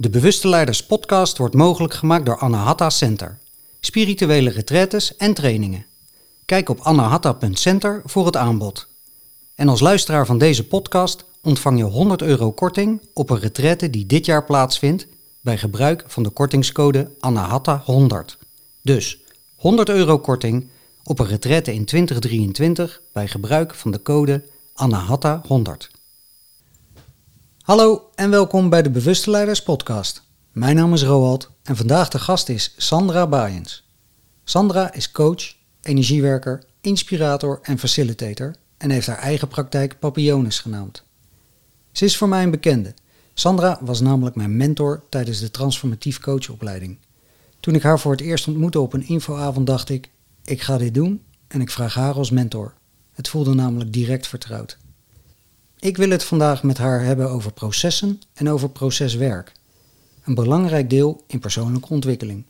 De Bewuste Leiders podcast wordt mogelijk gemaakt door Anahata Center. Spirituele retretes en trainingen. Kijk op anahata.center voor het aanbod. En als luisteraar van deze podcast ontvang je 100 euro korting op een retraite die dit jaar plaatsvindt bij gebruik van de kortingscode ANAHATA100. Dus 100 euro korting op een retraite in 2023 bij gebruik van de code ANAHATA100. Hallo en welkom bij de Bewuste Leiders podcast. Mijn naam is Roald en vandaag de gast is Sandra Baaiens. Sandra is coach, energiewerker, inspirator en facilitator en heeft haar eigen praktijk Papillonus genaamd. Ze is voor mij een bekende. Sandra was namelijk mijn mentor tijdens de transformatief coachopleiding. Toen ik haar voor het eerst ontmoette op een infoavond dacht ik, ik ga dit doen en ik vraag haar als mentor. Het voelde namelijk direct vertrouwd. Ik wil het vandaag met haar hebben over processen en over proceswerk. Een belangrijk deel in persoonlijke ontwikkeling.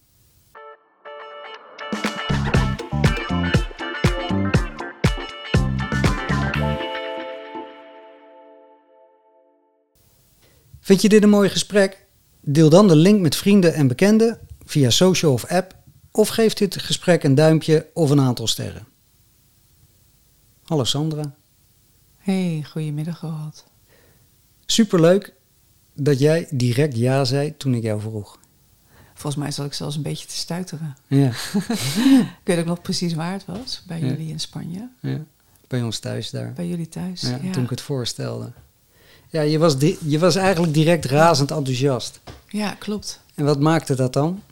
Vind je dit een mooi gesprek? Deel dan de link met vrienden en bekenden via social of app of geef dit gesprek een duimpje of een aantal sterren. Hallo Sandra. Hey, goedemiddag Roald. Superleuk dat jij direct ja zei toen ik jou vroeg. Volgens mij zat ik zelfs een beetje te stuiteren. Ja. ik weet ook nog precies waar het was, bij Ja. jullie in Spanje. ja. Bij ons thuis daar. Bij jullie thuis. Ja, Toen ik het voorstelde. Ja, je was, je was eigenlijk direct razend enthousiast. Ja, klopt. En wat maakte dat dan?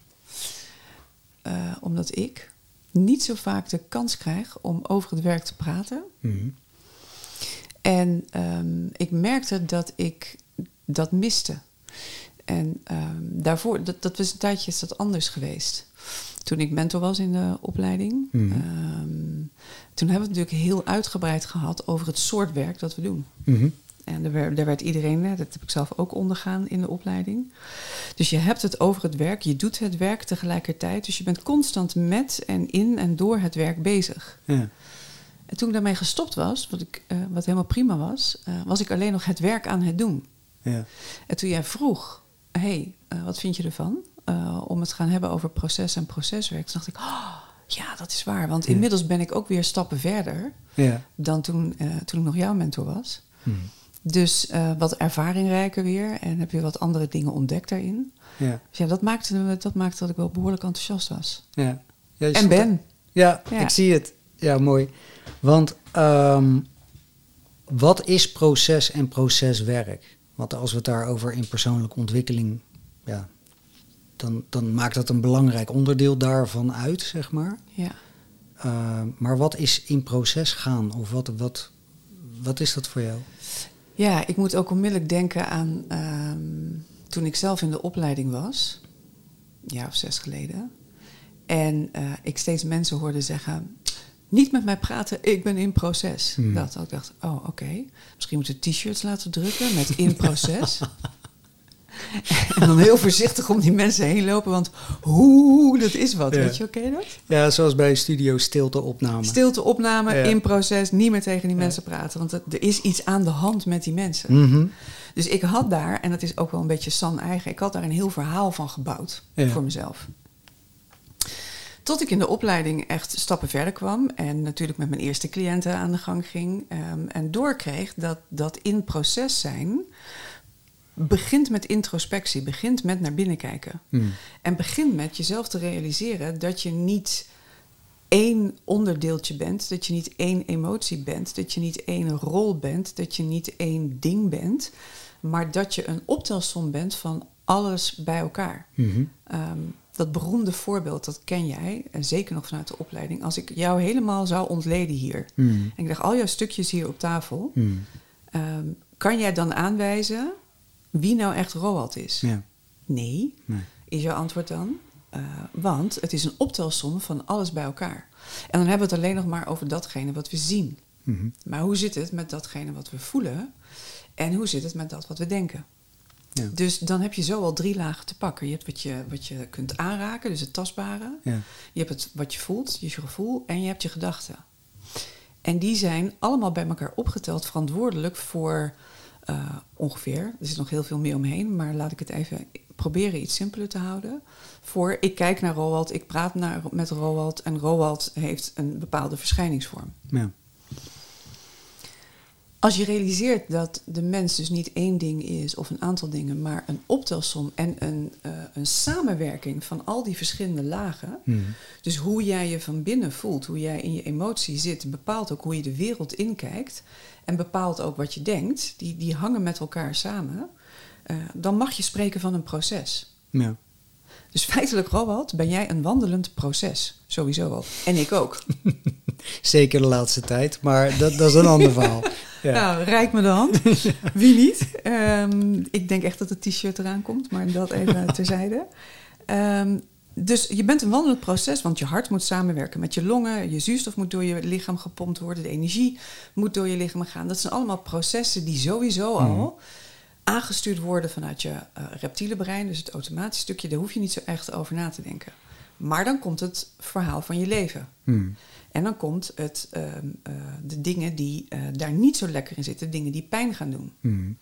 Eh, omdat ik niet zo vaak de kans krijg om over het werk te praten. Mhm. En ehm, ik merkte dat ik dat miste. En ehm, daarvoor, dat, dat was een tijdje is dat anders geweest. Toen ik mentor was in de opleiding. Mhm. ehm, toen hebben we het natuurlijk heel uitgebreid gehad over het soort werk dat we doen. Mhm. En daar werd, daar werd iedereen, dat heb ik zelf ook ondergaan in de opleiding. Dus je hebt het over het werk, je doet het werk tegelijkertijd. Dus je bent constant met en in en door het werk bezig. Ja. En toen ik daarmee gestopt was, wat, ik, eh, wat helemaal prima was, eh, was ik alleen nog het werk aan het doen. Ja. En toen jij vroeg, hey, eh, wat vind je ervan? Om het te gaan hebben over proces en proceswerk. Toen dacht ik, oh, ja, dat is waar. Want Ja. inmiddels ben ik ook weer stappen verder Ja. dan toen, toen ik nog jouw mentor was. Mhm. Dus wat ervaringrijker weer en heb je wat andere dingen ontdekt daarin. Ja. Dus ja, dat maakte, dat maakte dat ik wel behoorlijk enthousiast was. Ja. En ben. Ja, Ja. ik zie het. Ja, mooi. Want ehm, wat is proces en proceswerk? Want als we het daarover in persoonlijke ontwikkeling, ja, dan, dan maakt dat een belangrijk onderdeel daarvan uit, zeg maar. Ja. Uh, maar wat is in proces gaan? Of wat, wat, wat is dat voor jou? Ja, ik moet ook onmiddellijk denken aan ehm, toen ik zelf in de opleiding was, een jaar of zes geleden. En eh, ik steeds mensen hoorde zeggen, niet met mij praten, ik ben in proces. Hmm. Dat ik dacht, oh oké, misschien moeten t-shirts laten drukken met in proces. en dan heel voorzichtig om die mensen heen lopen, want hoe, dat is wat, Ja. weet je, oké dat? Ja, zoals bij studio stilte opname. Stilte opname, Ja. in proces, niet meer tegen die Ja. mensen praten. Want er- is iets aan de hand met die mensen. Mhm. Dus ik had daar, en dat is ook wel een beetje San eigen, ik had daar een heel verhaal van gebouwd voor mezelf. Tot ik in de opleiding echt stappen verder kwam en natuurlijk met mijn eerste cliënten aan de gang ging. ehm, en doorkreeg dat dat in proces zijn begint met introspectie, begint met naar binnen kijken. Mhm. En begint met jezelf te realiseren dat je niet één onderdeeltje bent, dat je niet één emotie bent, dat je niet één rol bent, dat je niet één ding bent, maar dat je een optelsom bent van alles bij elkaar. Mhm. Ehm, dat beroemde voorbeeld, dat ken jij, en zeker nog vanuit de opleiding. Als ik jou helemaal zou ontleden hier, Mhm. en ik leg al jouw stukjes hier op tafel, Mhm. ehm, kan jij dan aanwijzen wie nou echt Roald is? Ja. Nee, Nee. is jouw antwoord dan? Eh, want het is een optelsom van alles bij elkaar. En dan hebben we het alleen nog maar over datgene wat we zien. Mhm. Maar hoe zit het met datgene wat we voelen? En hoe zit het met dat wat we denken? Ja. Dus dan heb je zo al drie lagen te pakken. Je hebt wat je, wat je kunt aanraken, dus het tastbare. Ja. Je hebt het wat je voelt, je gevoel. En je hebt je gedachten. En die zijn allemaal bij elkaar opgeteld verantwoordelijk voor eh, ongeveer. Er zit nog heel veel meer omheen, maar laat ik het even proberen iets simpeler te houden. Voor ik kijk naar Roald, ik praat naar, met Roald en Roald heeft een bepaalde verschijningsvorm. Ja. Als je realiseert dat de mens dus niet één ding is of een aantal dingen, maar een optelsom en een, eh, een samenwerking van al die verschillende lagen. Mhm. Dus hoe jij je van binnen voelt, hoe jij in je emotie zit, bepaalt ook hoe je de wereld inkijkt en bepaalt ook wat je denkt. Die, die hangen met elkaar samen. Eh, dan mag je spreken van een proces. Ja. Dus feitelijk, Roald, ben jij een wandelend proces. Sowieso al. En ik ook. Zeker de laatste tijd, maar dat, dat is een ander verhaal. Ja. Nou, rijk me de hand. Wie niet? Ehm, ik denk echt dat het t-shirt eraan komt, maar dat even terzijde. Ehm, dus je bent een wandelend proces, want je hart moet samenwerken met je longen. Je zuurstof moet door je lichaam gepompt worden. De energie moet door je lichaam gaan. Dat zijn allemaal processen die sowieso al aangestuurd worden vanuit je uh, reptiele brein. Dus het automatische stukje, daar hoef je niet zo echt over na te denken. Maar dan komt het verhaal van je leven. Mhm. En dan komt het, ehm, eh, de dingen die eh, daar niet zo lekker in zitten, dingen die pijn gaan doen. Mhm.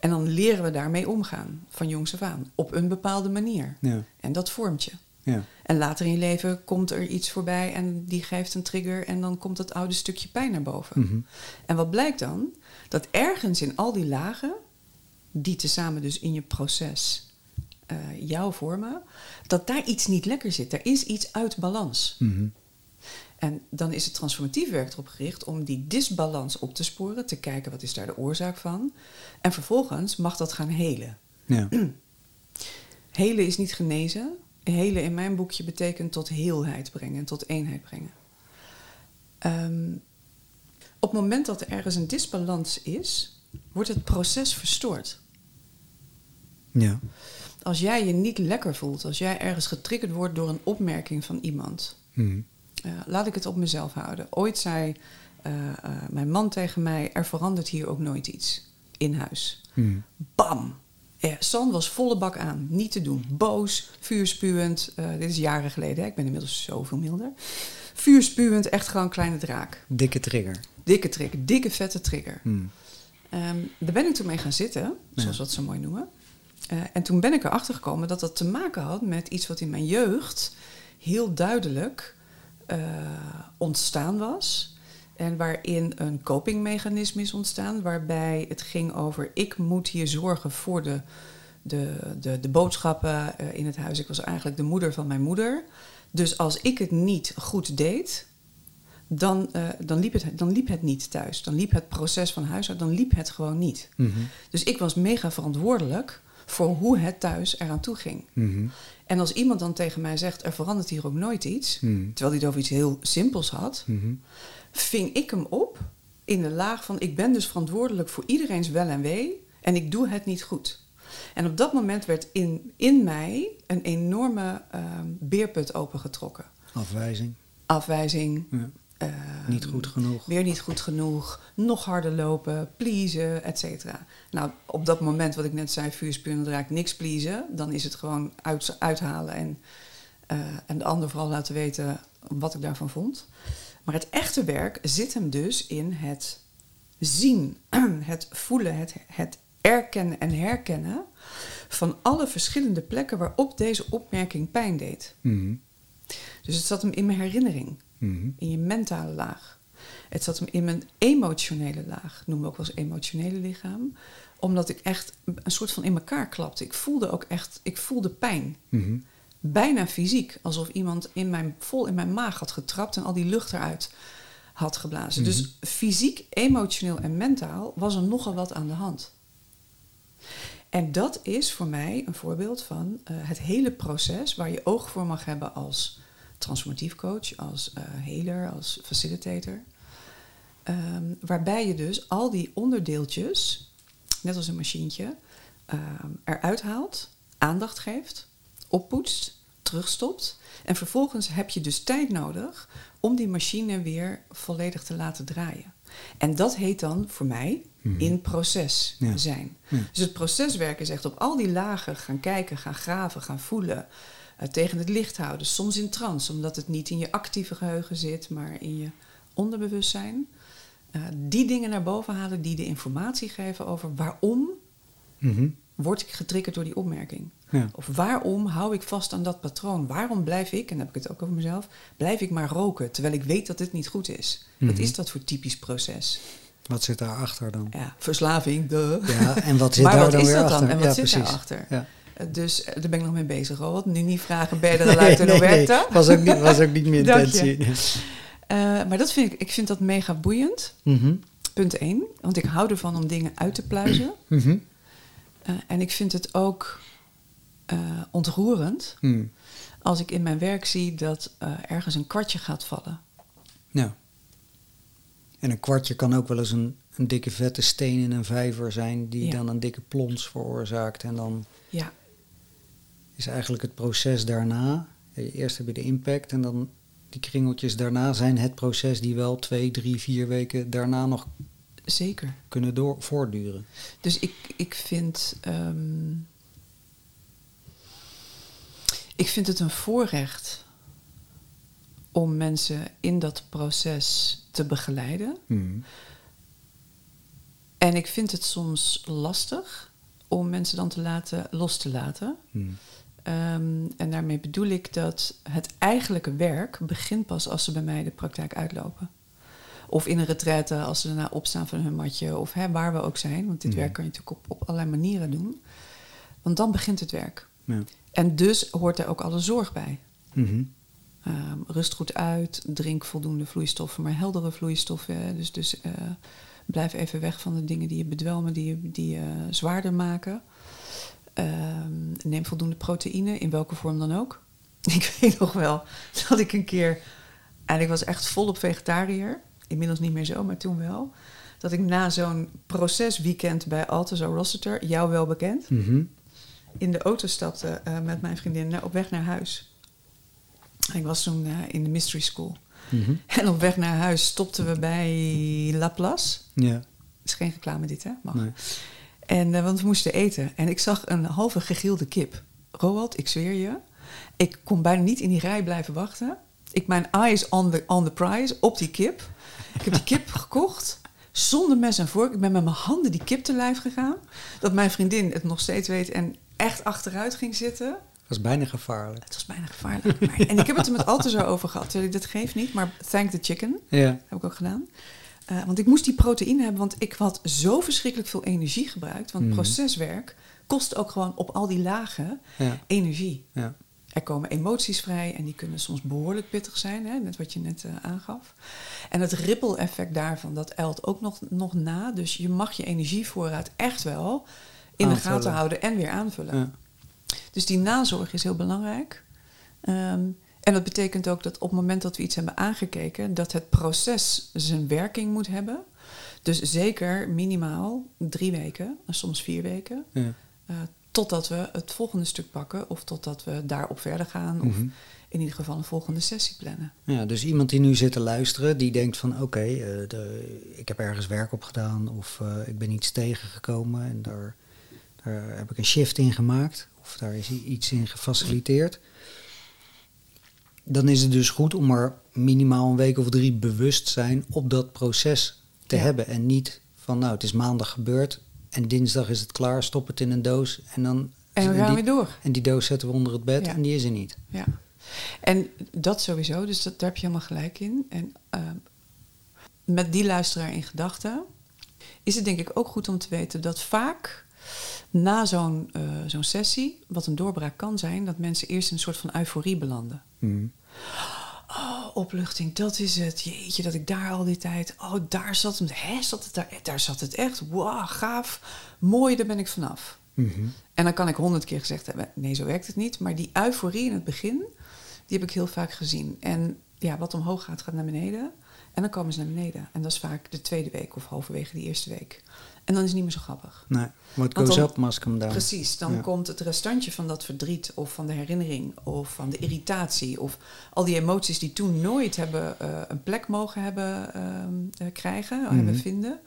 En dan leren we daarmee omgaan, van jongs af aan, op een bepaalde manier. Ja. En dat vormt je. Ja. En later in je leven komt er iets voorbij en die geeft een trigger en dan komt dat oude stukje pijn naar boven. Mhm. En wat blijkt dan? Dat ergens in al die lagen, die tezamen dus in je proces eh, jou vormen, dat daar iets niet lekker zit. Er is iets uit balans. Mhm. En dan is het transformatief werk erop gericht om die disbalans op te sporen, te kijken wat is daar de oorzaak van. En vervolgens mag dat gaan helen. Ja. Helen is niet genezen. Helen in mijn boekje betekent tot heelheid brengen en tot eenheid brengen. Ehm, op het moment dat er ergens een disbalans is, wordt het proces verstoord. Ja. Als jij je niet lekker voelt, als jij ergens getriggerd wordt door een opmerking van iemand, Mhm. Uh, laat ik het op mezelf houden. Ooit zei uh, uh, mijn man tegen mij: Er verandert hier ook nooit iets in huis. Mhm. Bam! Ja, San was volle bak aan. Niet te doen. Boos, vuurspuwend. dit is jaren geleden, hè? ik ben inmiddels zoveel milder. Vuurspuwend, echt gewoon kleine draak. Dikke trigger. Dikke trigger, dikke vette trigger. Mhm. Um, daar ben ik toen mee gaan zitten, zoals we dat zo mooi noemen. en toen ben ik erachter gekomen dat dat te maken had met iets wat in mijn jeugd heel duidelijk uh, ontstaan was. En waarin een copingmechanisme is ontstaan, waarbij het ging over: ik moet hier zorgen voor de, de, de, de boodschappen uh, in het huis. Ik was eigenlijk de moeder van mijn moeder. Dus als ik het niet goed deed, dan, uh, dan, liep, het, dan liep het niet thuis. Dan liep het proces van huishouden, dan liep het gewoon niet. Mm -hmm. Dus ik was mega verantwoordelijk voor hoe het thuis eraan toe ging. Mm -hmm. En als iemand dan tegen mij zegt, er verandert hier ook nooit iets, Mm. terwijl hij het over iets heel simpels had, Mhm. ving ik hem op in de laag van, ik ben dus verantwoordelijk voor iedereen's wel en wee en ik doe het niet goed. En op dat moment werd in, in mij een enorme uh, beerput opengetrokken. Afwijzing. Afwijzing. Ja. Uh, niet goed genoeg. Weer niet goed genoeg. Nog harder lopen. Pleasen, et cetera. Nou, op dat moment wat ik net zei, vuurspuur raakt niks pleasen. Dan is het gewoon uit, uithalen en, uh, en de ander vooral laten weten wat ik daarvan vond. Maar het echte werk zit hem dus in het zien, het voelen, het, het erkennen en herkennen van alle verschillende plekken waarop deze opmerking pijn deed. Mhm. Dus het zat hem in mijn herinnering, Mhm. in je mentale laag. Het zat hem in mijn emotionele laag, noemen we ook wel eens emotionele lichaam. Omdat ik echt een soort van in elkaar klapte. Ik voelde ook echt, ik voelde pijn. Mhm. Bijna fysiek, alsof iemand in mijn, vol in mijn maag had getrapt en al die lucht eruit had geblazen. Dus fysiek, emotioneel en mentaal was er nogal wat aan de hand. En dat is voor mij een voorbeeld van uh, het hele proces waar je oog voor mag hebben als transformatief coach, als uh, healer, als facilitator. Um, waarbij je dus al die onderdeeltjes, net als een machientje, um, eruit haalt, aandacht geeft, oppoetst, terugstopt. En vervolgens heb je dus tijd nodig om die machine weer volledig te laten draaien. En dat heet dan voor mij mm -hmm. in proces ja. zijn. Ja. Dus het proceswerk is echt op al die lagen gaan kijken, gaan graven, gaan voelen. Uh, tegen het licht houden, soms in trance, omdat het niet in je actieve geheugen zit, maar in je onderbewustzijn. Uh, die dingen naar boven halen die de informatie geven over waarom, mm -hmm. word ik getriggerd door die opmerking? Ja. Of waarom hou ik vast aan dat patroon? Waarom blijf ik, en dan heb ik het ook over mezelf, blijf ik maar roken terwijl ik weet dat dit niet goed is? Wat Mhm. is dat voor typisch proces? Wat zit daarachter dan? Ja, verslaving, de. Ja, en wat zit maar daar wat dan is weer dat dan? achter? En wat ja, zit precies. daarachter? Ja. Dus eh, daar ben ik nog mee bezig, Robert. Nu niet vragen, en hoe werkt dat? was, ook niet, was ook niet mijn intentie. Eh, maar dat vind ik, ik vind dat mega boeiend. Mhm, Punt 1. Want ik hou ervan om dingen uit te pluizen. mhm, Eh, en ik vind het ook ontroerend mhm. als ik in mijn werk zie dat ergens een kwartje gaat vallen. Ja. En een kwartje kan ook wel eens een, een dikke vette steen in een vijver zijn... die Ja. dan een dikke plons veroorzaakt. En dan Ja, is eigenlijk het proces daarna... Eerst heb je de impact en dan die kringeltjes daarna zijn het proces... die wel twee, drie, vier weken daarna nog zeker. kunnen door, voortduren. Dus ik, ik vind. ehm, ik vind het een voorrecht om mensen in dat proces te begeleiden. Mhm. En ik vind het soms lastig om mensen dan te laten los te laten. Mhm. Ehm, en daarmee bedoel ik dat het eigenlijke werk begint pas als ze bij mij de praktijk uitlopen. Of in een retraite als ze daarna opstaan van hun matje. Of hè, waar we ook zijn. Want dit werk kan je natuurlijk op, op allerlei manieren doen. Want dan begint het werk. Ja. En dus hoort er ook alle zorg bij. Mhm. Ehm, rust goed uit, drink voldoende vloeistoffen, maar heldere vloeistoffen. Dus, dus eh, blijf even weg van de dingen die je bedwelmen, die je, die je zwaarder maken. Ehm, neem voldoende proteïne, in welke vorm dan ook. Ik weet nog wel dat ik een keer, en ik was echt volop vegetariër, inmiddels niet meer zo, maar toen wel. Dat ik na zo'n procesweekend bij Altenzo Rossiter, jou wel bekend, Mhm. in de auto stapte eh, met mijn vriendin op weg naar huis. Ik was toen eh, in de mystery school. Mhm. En op weg naar huis stopten we bij Laplace. Ja, Het is geen reclame dit, hè? Mag. nee. En, eh, want we moesten eten. En ik zag een halve gegilde kip. Roald, ik zweer je. Ik kon bijna niet in die rij blijven wachten. Ik mijn eyes on the, on the prize, op die kip. Ik heb die kip gekocht. Zonder mes en vork. Ik ben met mijn handen die kip te lijf gegaan. Dat mijn vriendin het nog steeds weet en echt achteruit ging zitten. Dat is bijna gevaarlijk. Het was bijna gevaarlijk. En ik heb het er met Alte zo over gehad. Dat geeft niet, maar thank the chicken. Ja. Heb ik ook gedaan. Eh, want ik moest die proteïne hebben, want ik had zo verschrikkelijk veel energie gebruikt. Want Mhm. proceswerk kost ook gewoon op al die lagen Ja. energie. Ja. Er komen emoties vrij en die kunnen soms behoorlijk pittig zijn, hè, net wat je net eh, aangaf. En het ripple effect daarvan, dat eilt ook nog, nog na. Dus je mag je energievoorraad echt wel in de gaten houden en weer aanvullen. Ja. Dus die nazorg is heel belangrijk. Ehm, en dat betekent ook dat op het moment dat we iets hebben aangekeken, dat het proces zijn werking moet hebben. Dus zeker minimaal drie weken, en soms vier weken, Ja. eh, totdat we het volgende stuk pakken of totdat we daarop verder gaan. Of Mhm. in ieder geval een volgende sessie plannen. Ja, dus iemand die nu zit te luisteren, die denkt van oké, eh, de- ik heb ergens werk op gedaan of eh, ik ben iets tegengekomen en daar, daar heb ik een shift in gemaakt of daar is iets in gefaciliteerd. Dan is het dus goed om er minimaal een week of drie bewust zijn op dat proces te Ja. hebben en niet van nou het is maandag gebeurd en dinsdag is het klaar, stop het in een doos en dan En we gaan die, weer door. en die doos zetten we onder het bed Ja. en die is er niet. Ja. En dat sowieso, dus dat, daar heb je helemaal gelijk in. En ehm, met die luisteraar in gedachten is het denk ik ook goed om te weten dat vaak na zo'n eh, zo'n sessie, wat een doorbraak kan zijn, dat mensen eerst in een soort van euforie belanden. Mhm. Oh, opluchting, dat is het. Jeetje, dat ik daar al die tijd. Oh, daar zat het. Hè, zat het daar? Daar zat het echt. Wauw, gaaf. Mooi, daar ben ik vanaf. Mhm. En dan kan ik honderd keer gezegd hebben: nee, zo werkt het niet. Maar die euforie in het begin, die heb ik heel vaak gezien. En ja, wat omhoog gaat, gaat naar beneden. En dan komen ze naar beneden. En dat is vaak de tweede week of halverwege die eerste week. En dan is het niet meer zo grappig. Nee, what Want goes dan- up must come down. Precies, dan Ja. komt het restantje van dat verdriet of van de herinnering of van de irritatie of al die emoties die toen nooit hebben eh, een plek mogen hebben ehm, eh, krijgen, Mhm. hebben vinden,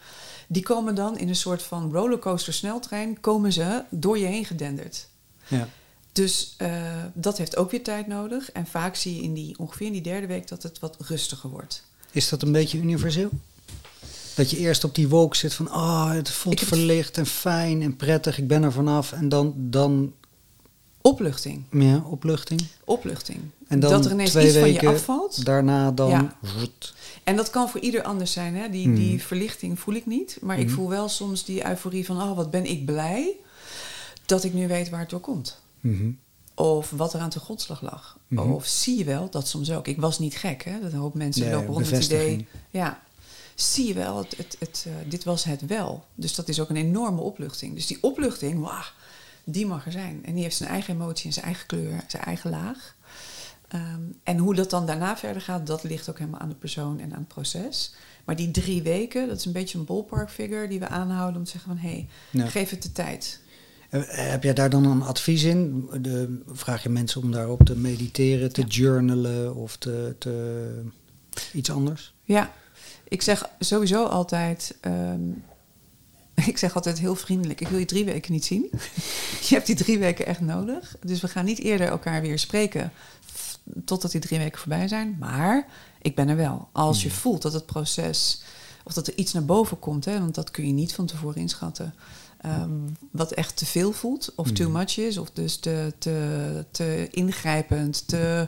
die komen dan in een soort van rollercoaster sneltrein, komen ze door je heen gedenderd. Ja. Dus eh, dat heeft ook weer tijd nodig. En vaak zie je in die, ongeveer in die derde week dat het wat rustiger wordt. Is dat een beetje universeel? Dat je eerst op die wolk zit van, oh, het voelt Ik verlicht en fijn en prettig, ik ben er vanaf. En dan, dan Opluchting. ja, opluchting. Opluchting. En dan dat er ineens twee iets van weken je afvalt. Daarna dan... Ja. En dat kan voor ieder anders zijn. Hè? Die, die verlichting voel ik niet. Maar ik Mhm. voel wel soms die euforie van... oh, wat ben ik blij dat ik nu weet waar het door komt. Mhm. Of wat er aan de grondslag lag. Mhm. Of zie je wel, dat soms ook. Ik was niet gek, hè? Dat een hoop mensen Nee, lopen rond het idee. Ja, zie je wel, het, het, het, eh, dit was het wel. Dus dat is ook een enorme opluchting. Dus die opluchting, wauw, die mag er zijn. En die heeft zijn eigen emotie en zijn eigen kleur, zijn eigen laag. Ehm, en hoe dat dan daarna verder gaat, dat ligt ook helemaal aan de persoon en aan het proces. Maar die drie weken, dat is een beetje een ballpark figure die we aanhouden om te zeggen van hé, hey, Ja. geef het de tijd. Eh, Heb jij daar dan een advies in? De, vraag je mensen om daarop te mediteren, te Ja. journalen of te, te iets anders? Ja, ik zeg sowieso altijd. ehm, ik zeg altijd heel vriendelijk: ik wil je drie weken niet zien. je hebt die drie weken echt nodig. Dus we gaan niet eerder elkaar weer spreken totdat die drie weken voorbij zijn. Maar ik ben er wel. Als je voelt dat het proces of dat er iets naar boven komt, hè, want dat kun je niet van tevoren inschatten. ehm, wat echt te veel voelt of too much is, of dus te, te, te ingrijpend, te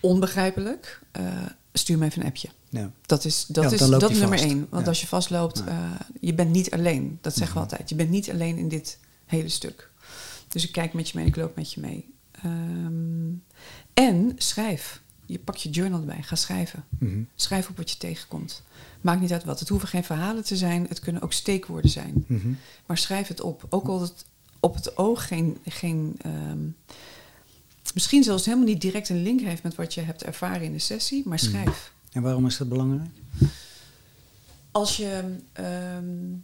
onbegrijpelijk, eh, stuur me even een appje. Ja. Dat is, dat Ja, is dat nummer vast. één. Want Ja. als je vastloopt, eh, je bent niet alleen. Dat zeggen Mhm. we altijd. Je bent niet alleen in dit hele stuk. Dus ik kijk met je mee, ik loop met je mee. Ehm, en schrijf. Je pak je journal erbij, ga schrijven. Mhm. Schrijf op wat je tegenkomt. Maakt niet uit wat. Het hoeven geen verhalen te zijn, het kunnen ook steekwoorden zijn. Mhm. Maar schrijf het op. Ook al het op het oog geen. geen ehm, misschien zelfs helemaal niet direct een link heeft met wat je hebt ervaren in de sessie, maar schrijf. En waarom is dat belangrijk? Als je. ehm,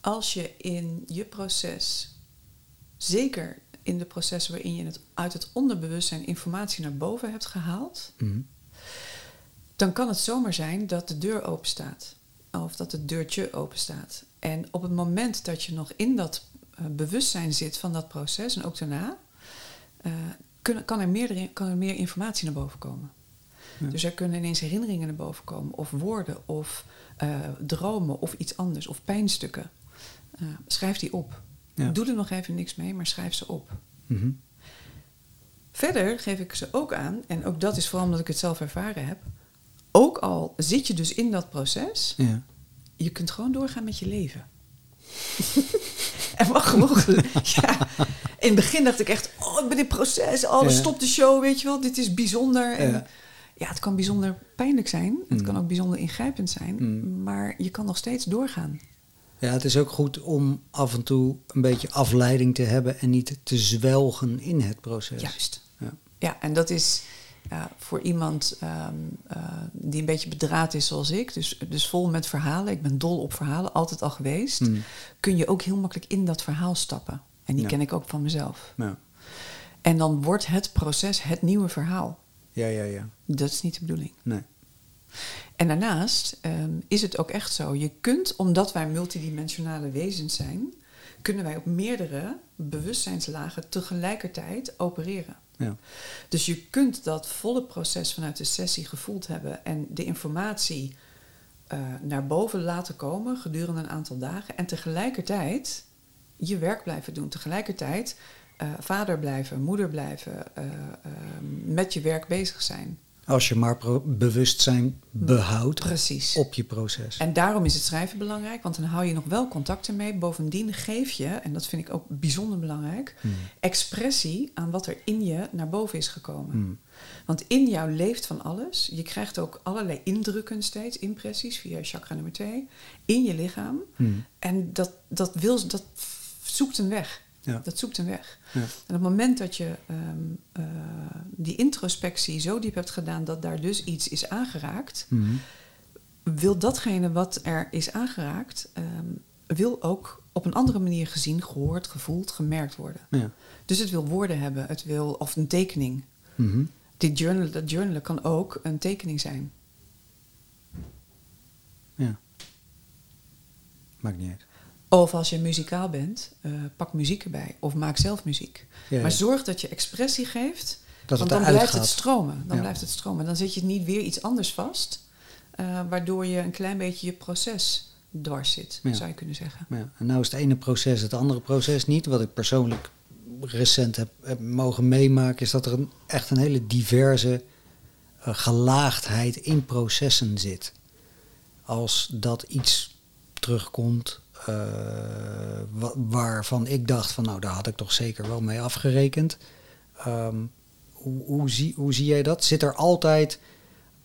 als je in je proces, zeker in de processen waarin je het uit het onderbewustzijn informatie naar boven hebt gehaald, Mhm. dan kan het zomaar zijn dat de deur open staat. Of dat het deurtje open staat. En op het moment dat je nog in dat eh, bewustzijn zit van dat proces en ook daarna, eh, kunnen- kan, er meerdere, kan er meer informatie naar boven komen. Ja. Dus er kunnen ineens herinneringen naar boven komen, of woorden, of eh, dromen, of iets anders, of pijnstukken. Eh, schrijf die op. Ja. Doe er nog even niks mee, maar schrijf ze op. Mhm. Verder geef ik ze ook aan, en ook dat is vooral omdat ik het zelf ervaren heb. Ook al zit je dus in dat proces, Ja. je kunt gewoon doorgaan met je leven. en wat genoeg. ja. In het begin dacht ik echt, oh, ik ben in proces, oh, Ja. stop de show, weet je wel, dit is bijzonder. En Ja. ja, het kan bijzonder pijnlijk zijn, het Mm. kan ook bijzonder ingrijpend zijn, Mm. maar je kan nog steeds doorgaan. ja, het is ook goed om af en toe een beetje afleiding te hebben en niet te zwelgen in het proces. Juist. Ja. Ja, en dat is ja, voor iemand ehm, eh, die een beetje bedraad is zoals ik, dus, dus vol met verhalen, ik ben dol op verhalen, altijd al geweest, Mm. kun je ook heel makkelijk in dat verhaal stappen. En die Ja. ken ik ook van mezelf. Ja. En dan wordt het proces het nieuwe verhaal. ja, ja, ja. Dat is niet de bedoeling. Nee. En daarnaast ehm, is het ook echt zo. Je kunt, omdat wij multidimensionale wezens zijn, kunnen wij op meerdere bewustzijnslagen tegelijkertijd opereren. Ja. Dus je kunt dat volle proces vanuit de sessie gevoeld hebben en de informatie eh, naar boven laten komen gedurende een aantal dagen. En tegelijkertijd je werk blijven doen. Tegelijkertijd eh, vader blijven, moeder blijven, eh, eh, met je werk bezig zijn. Als je maar bewustzijn behoudt Precies. op je proces. En daarom is het schrijven belangrijk, want dan hou je nog wel contacten mee. Bovendien geef je, en dat vind ik ook bijzonder belangrijk, Hmm. expressie aan wat er in je naar boven is gekomen. Hmm. Want in jou leeft van alles. Je krijgt ook allerlei indrukken steeds, impressies via chakra nummer 2, in je lichaam. Hmm. En dat, dat, wil, dat zoekt een weg. Ja. Dat zoekt een weg. Ja. En op het moment dat je ehm, eh, die introspectie zo diep hebt gedaan dat daar dus iets is aangeraakt, Mhm. wil datgene wat er is aangeraakt, ehm, wil ook op een andere manier gezien, gehoord, gevoeld, gemerkt worden. Ja. Dus het wil woorden hebben, het wil, of een tekening. Dit journal, dat journalen kan ook een tekening zijn. ja. Maakt niet uit. Of als je muzikaal bent, eh, pak muziek erbij. Of maak zelf muziek. Ja, maar zorg dat je expressie geeft. Dat want dan blijft gaat. het stromen. Dan Ja. blijft het stromen. Dan zet je niet weer iets anders vast. eh, waardoor je een klein beetje je proces dwars zit, zou je kunnen zeggen. Ja, en nou is het ene proces het andere proces niet. Wat ik persoonlijk recent heb, heb mogen meemaken, is dat er een, echt een hele diverse eh, gelaagdheid in processen zit. Als dat iets terugkomt eh, wa- waarvan ik dacht van nou daar had ik toch zeker wel mee afgerekend. Ehm, hoe, hoe, zie, hoe zie jij dat? Zit er altijd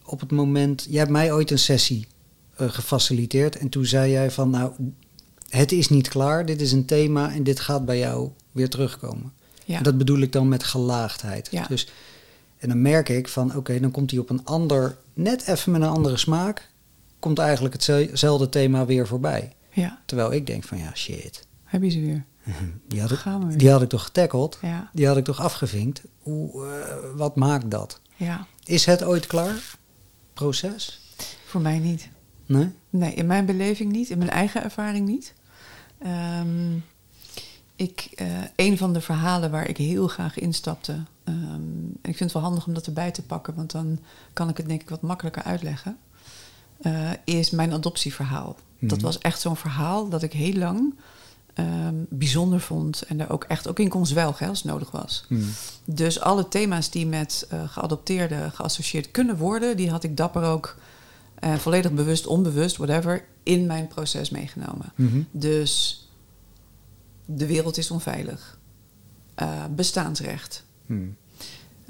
op het moment... Jij hebt mij ooit een sessie eh, gefaciliteerd en toen zei jij van nou het is niet klaar, dit is een thema en dit gaat bij jou weer terugkomen. Ja. En dat bedoel ik dan met gelaagdheid. Ja. Dus, en dan merk ik van, oké, dan komt hij op een ander, net even met een andere smaak, komt eigenlijk hetzelfde thema weer voorbij. Ja, Terwijl ik denk van, ja, shit, heb je ze weer. die had ik, Gaan we weer. die had ik toch getackled, Ja, die had ik toch afgevinkt. Hoe, eh, wat maakt dat? ja. Is het ooit klaar? Proces? Voor mij niet. Nee? Nee, in mijn beleving niet, in mijn eigen ervaring niet. Ehm, ik, eh, een van de verhalen waar ik heel graag instapte, ehm, en ik vind het wel handig om dat erbij te pakken, want dan kan ik het denk ik wat makkelijker uitleggen, eh, is mijn adoptieverhaal. Dat Mhm. was echt zo'n verhaal dat ik heel lang ehm, bijzonder vond en daar ook echt ook in kon zwelgen als het nodig was. Hmm. Dus alle thema's die met eh geadopteerden geassocieerd kunnen worden, die had ik dapper ook eh, volledig bewust, onbewust, whatever, in mijn proces meegenomen. Mhm. Dus de wereld is onveilig. Eh, bestaansrecht. Hmm.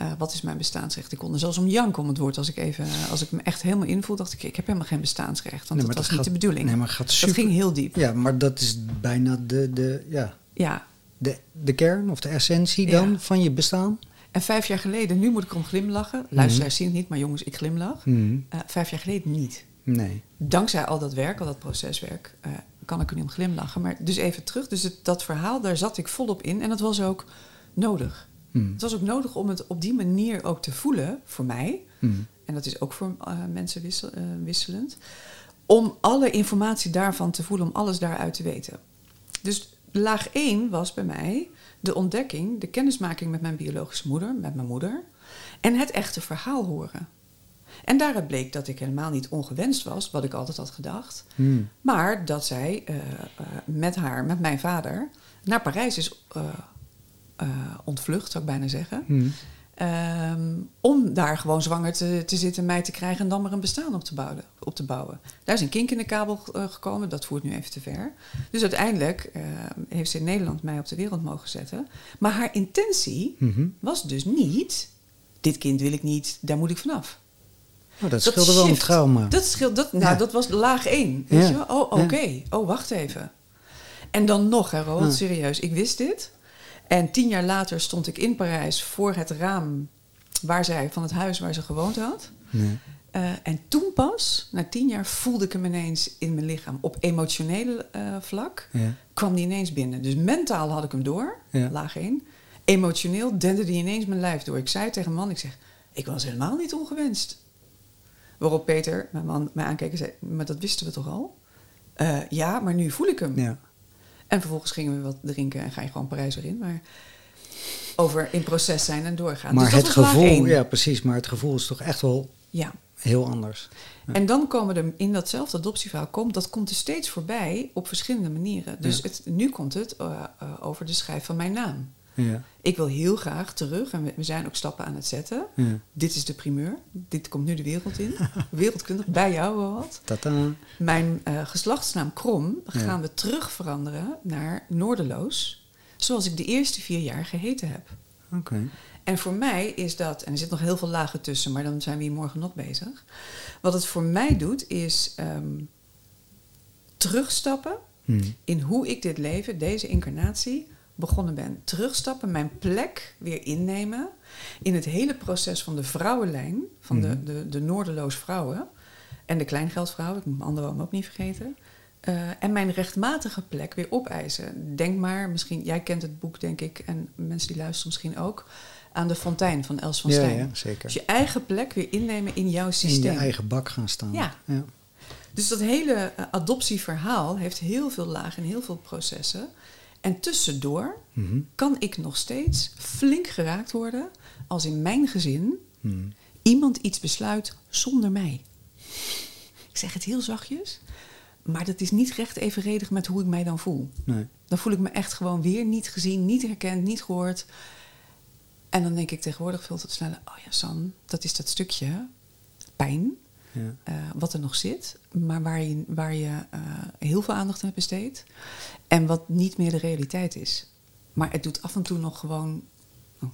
Eh, wat is mijn bestaansrecht? Ik kon er zelfs om janken om het woord. Als ik, even, als ik me echt helemaal invoel, dacht ik, ik heb helemaal geen bestaansrecht. Want Nee, dat was dat niet gaat- de bedoeling. Nee, maar dat ging heel diep. Ja, maar dat is bijna de, de, ja, Ja. de, de kern of de essentie Ja. dan van je bestaan. En vijf jaar geleden, nu moet ik om glimlachen. Mhm. Luisteraars zien het niet, maar jongens, ik glimlach. Hmm. Eh, vijf jaar geleden niet. Nee. dankzij al dat werk, al dat proceswerk, eh, kan ik er nu om glimlachen. Maar dus even terug. Dus het, dat verhaal, daar zat ik volop in. En dat was ook nodig. Hmm. Het was ook nodig om het op die manier ook te voelen, voor mij. Hmm. En dat is ook voor eh, mensen wissel, eh, wisselend. Om alle informatie daarvan te voelen, om alles daaruit te weten. Dus laag 1 was bij mij de ontdekking, de kennismaking met mijn biologische moeder, met mijn moeder. En het echte verhaal horen. En daaruit bleek dat ik helemaal niet ongewenst was, wat ik altijd had gedacht. Hmm. Maar dat zij eh, met haar, met mijn vader, naar Parijs is eh, eh, ontvlucht, zou ik bijna zeggen. Hmm. Ehm, om daar gewoon zwanger te, te zitten, mij te krijgen en dan maar een bestaan op te bouwen. Op te bouwen. Daar is een kink in de kabel eh, gekomen, dat voert nu even te ver. Dus uiteindelijk eh, heeft ze in Nederland mij op de wereld mogen zetten. Maar haar intentie Mhm. was dus niet: dit kind wil ik niet, daar moet ik vanaf. Oh, dat Dat scheelde wel een trauma. Dat scheelt, dat, nou, Ja. dat was laag één. Weet Ja. je wel? Oh, oké. Oh, wacht even. En dan nog, hè, Roland, serieus. Ik wist dit. En tien jaar later stond ik in Parijs voor het raam waar zij, van het huis waar ze gewoond had. Nee. Eh, en toen pas, na tien jaar, voelde ik hem ineens in mijn lichaam. Op emotioneel eh, vlak Ja. kwam die ineens binnen. Dus mentaal had ik hem door, Ja. laag één. Emotioneel dende die ineens mijn lijf door. Ik zei tegen mijn man, ik zeg, ik was helemaal niet ongewenst. Waarop Peter, mijn man, mij aankeek en zei, maar dat wisten we toch al? "Eh, ja, maar nu voel ik hem. Ja. En vervolgens gingen we wat drinken en ga je gewoon Parijs weer in. Maar over in proces zijn en doorgaan. Maar Dus het gevoel, ja precies, maar het gevoel is toch echt wel ja. heel anders. Ja. En dan komen er in datzelfde adoptieverhaal, komt, dat komt er steeds voorbij op verschillende manieren. Dus Ja. het, nu komt het eh, eh, over de schrijf van mijn naam. Ja. Ik wil heel graag terug, en we, we zijn ook stappen aan het zetten. Ja. Dit is de primeur. Dit komt nu de wereld in. Wereldkundig, bij jou wat. Tata. Mijn eh, geslachtsnaam Krom Ja. gaan we terug veranderen naar Noorderloos. Zoals ik de eerste vier jaar geheten heb. Oké. En voor mij is dat, en er zit nog heel veel lagen tussen, maar dan zijn we hier morgen nog bezig. Wat het voor mij doet, is ehm, terugstappen Hmm. in hoe ik dit leven, deze incarnatie, begonnen ben. Terugstappen, mijn plek weer innemen in het hele proces van de vrouwenlijn, van de, Mhm. de, de Noorderloos vrouwen en de kleingeldvrouwen, ik moet mijn andere ook niet vergeten. Eh, en mijn rechtmatige plek weer opeisen. Denk maar, misschien, jij kent het boek denk ik, en mensen die luisteren misschien ook, aan de fontein van Els van Ja, Stijn. ja, zeker. Dus je eigen plek weer innemen in jouw In systeem. je eigen bak gaan staan. Ja. ja. Dus dat hele eh, adoptieverhaal heeft heel veel lagen en heel veel processen. En tussendoor Mhm. kan ik nog steeds flink geraakt worden als in mijn gezin Hmm. iemand iets besluit zonder mij. Ik zeg het heel zachtjes. Maar dat is niet recht evenredig met hoe ik mij dan voel. Nee. Dan voel ik me echt gewoon weer niet gezien, niet herkend, niet gehoord. En dan denk ik tegenwoordig veel te sneller... oh ja, San, dat is dat stukje pijn... Ja. eh, wat er nog zit, maar waar je, waar je eh, heel veel aandacht aan hebt besteed. En wat niet meer de realiteit is. Maar het doet af en toe nog gewoon. oh,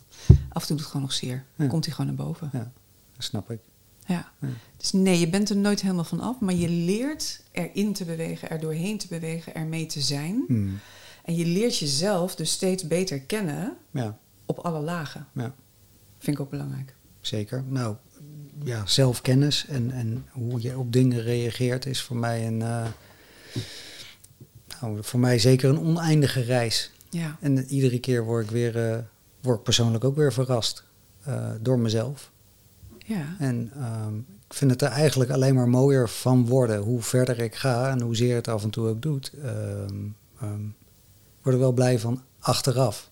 af en toe doet het gewoon nog zeer. Ja. Komt hij gewoon naar boven. ja, dat snap ik. Ja. Ja. Dus nee, je bent er nooit helemaal van af, maar je leert erin te bewegen, er doorheen te bewegen, ermee te zijn. Hmm. En je leert jezelf dus steeds beter kennen Ja, op alle lagen. ja, Vind ik ook belangrijk. zeker. Nou, ja, zelfkennis en, en hoe je op dingen reageert is voor mij een... eh, nou, voor mij zeker een oneindige reis. Ja. En iedere keer word ik weer, eh, word ik persoonlijk ook weer verrast eh, door mezelf. Ja. En ehm, ik vind het er eigenlijk alleen maar mooier van worden. Hoe verder ik ga en hoezeer het af en toe ook doet. ehm, word ik wel blij van achteraf.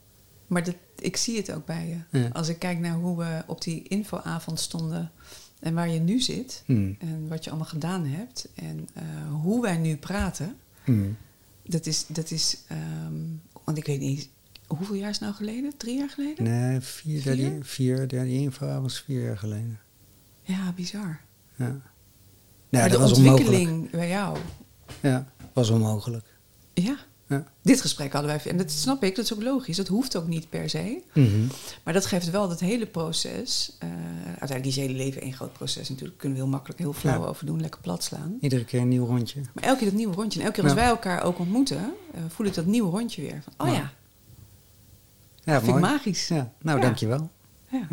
Maar dat, ik zie het ook bij je. Ja. Als ik kijk naar hoe we op die infoavond stonden en waar je nu zit Hmm. en wat je allemaal gedaan hebt en eh, hoe wij nu praten, Hmm. dat is, dat is ehm, want ik weet niet, hoeveel jaar is het nou geleden? Drie jaar geleden? Nee, vier, Vier? derde, vier, derde infoavond is vier jaar geleden. Ja, bizar. Ja, nee, maar dat de was onmogelijk. ontwikkeling bij jou, Ja, was onmogelijk. ja. Ja. Dit gesprek hadden wij, en dat snap ik, dat is ook logisch, dat hoeft ook niet per se. Mhm. Maar dat geeft wel dat hele proces. eh, uiteindelijk is hele leven één groot proces natuurlijk. Kunnen we heel makkelijk heel flauw Ja. over doen, lekker plat slaan. Iedere keer een nieuw rondje. Maar elke keer dat nieuwe rondje. En elke keer als Ja. wij elkaar ook ontmoeten, eh, voel ik dat nieuwe rondje weer. Van, oh Ja. ja, vind ik magisch. Ja, nou, dankjewel. Ja.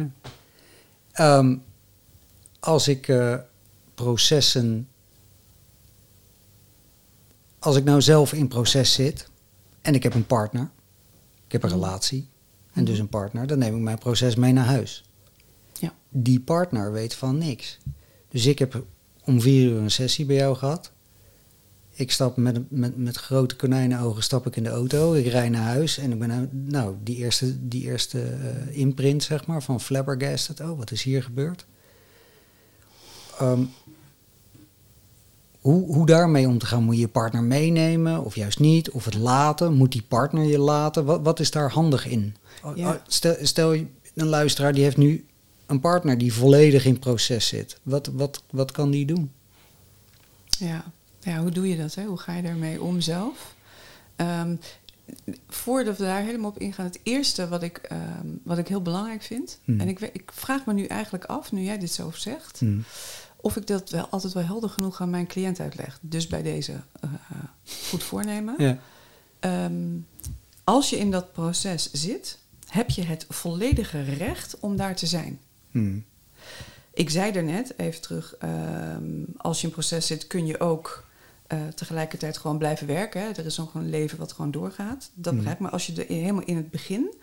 Ehm, als ik eh, processen. Als ik nou zelf in proces zit en ik heb een partner, ik heb een Mhm. relatie en dus een partner, dan neem ik mijn proces mee naar huis. Ja. Die partner weet van niks. Dus ik heb om vier uur een sessie bij jou gehad. Ik stap met, met, met grote konijnenogen stap ik in de auto. Ik rij naar huis en ik ben nou, die eerste, die eerste eh, imprint zeg maar van flabbergasted. Oh, wat is hier gebeurd? Ehm, hoe, hoe daarmee om te gaan? Moet je je partner meenemen of juist niet? Of het laten? Moet die partner je laten? Wat, wat is daar handig in? Ja. Stel, stel je een luisteraar die heeft nu een partner die volledig in proces zit. Wat, wat, wat kan die doen? Ja. ja, hoe doe je dat? Hè? Hoe ga je daarmee om zelf? Ehm, voordat we daar helemaal op ingaan, het eerste wat ik, ehm, wat ik heel belangrijk vind, Hmm. en ik, ik vraag me nu eigenlijk af, nu jij dit zo zegt, Hm. Of ik dat wel altijd wel helder genoeg aan mijn cliënt uitleg. Dus bij deze eh, goed voornemen. Ja. Ehm, als je in dat proces zit, heb je het volledige recht om daar te zijn. Hm. Ik zei er net, even terug, ehm, als je in proces zit, kun je ook eh, tegelijkertijd gewoon blijven werken. Hè. Er is ook een leven wat gewoon doorgaat. Dat Mm. begrijp ik. Maar als je er helemaal in het begin,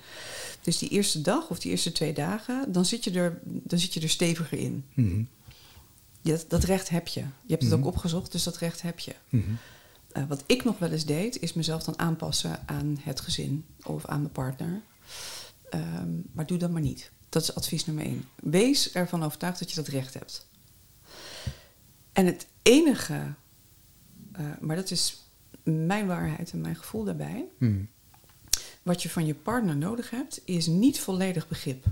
dus die eerste dag of die eerste twee dagen, dan zit je er, dan zit je er steviger in. Hm. Je, dat recht heb je. Je hebt het Mhm. ook opgezocht, dus dat recht heb je. Hm. Eh, wat ik nog wel eens deed, is mezelf dan aanpassen aan het gezin of aan mijn partner. Ehm, maar doe dat maar niet. Dat is advies nummer één. Wees ervan overtuigd dat je dat recht hebt. En het enige, eh, maar dat is mijn waarheid en mijn gevoel daarbij, Hm. wat je van je partner nodig hebt, is niet volledig begrip.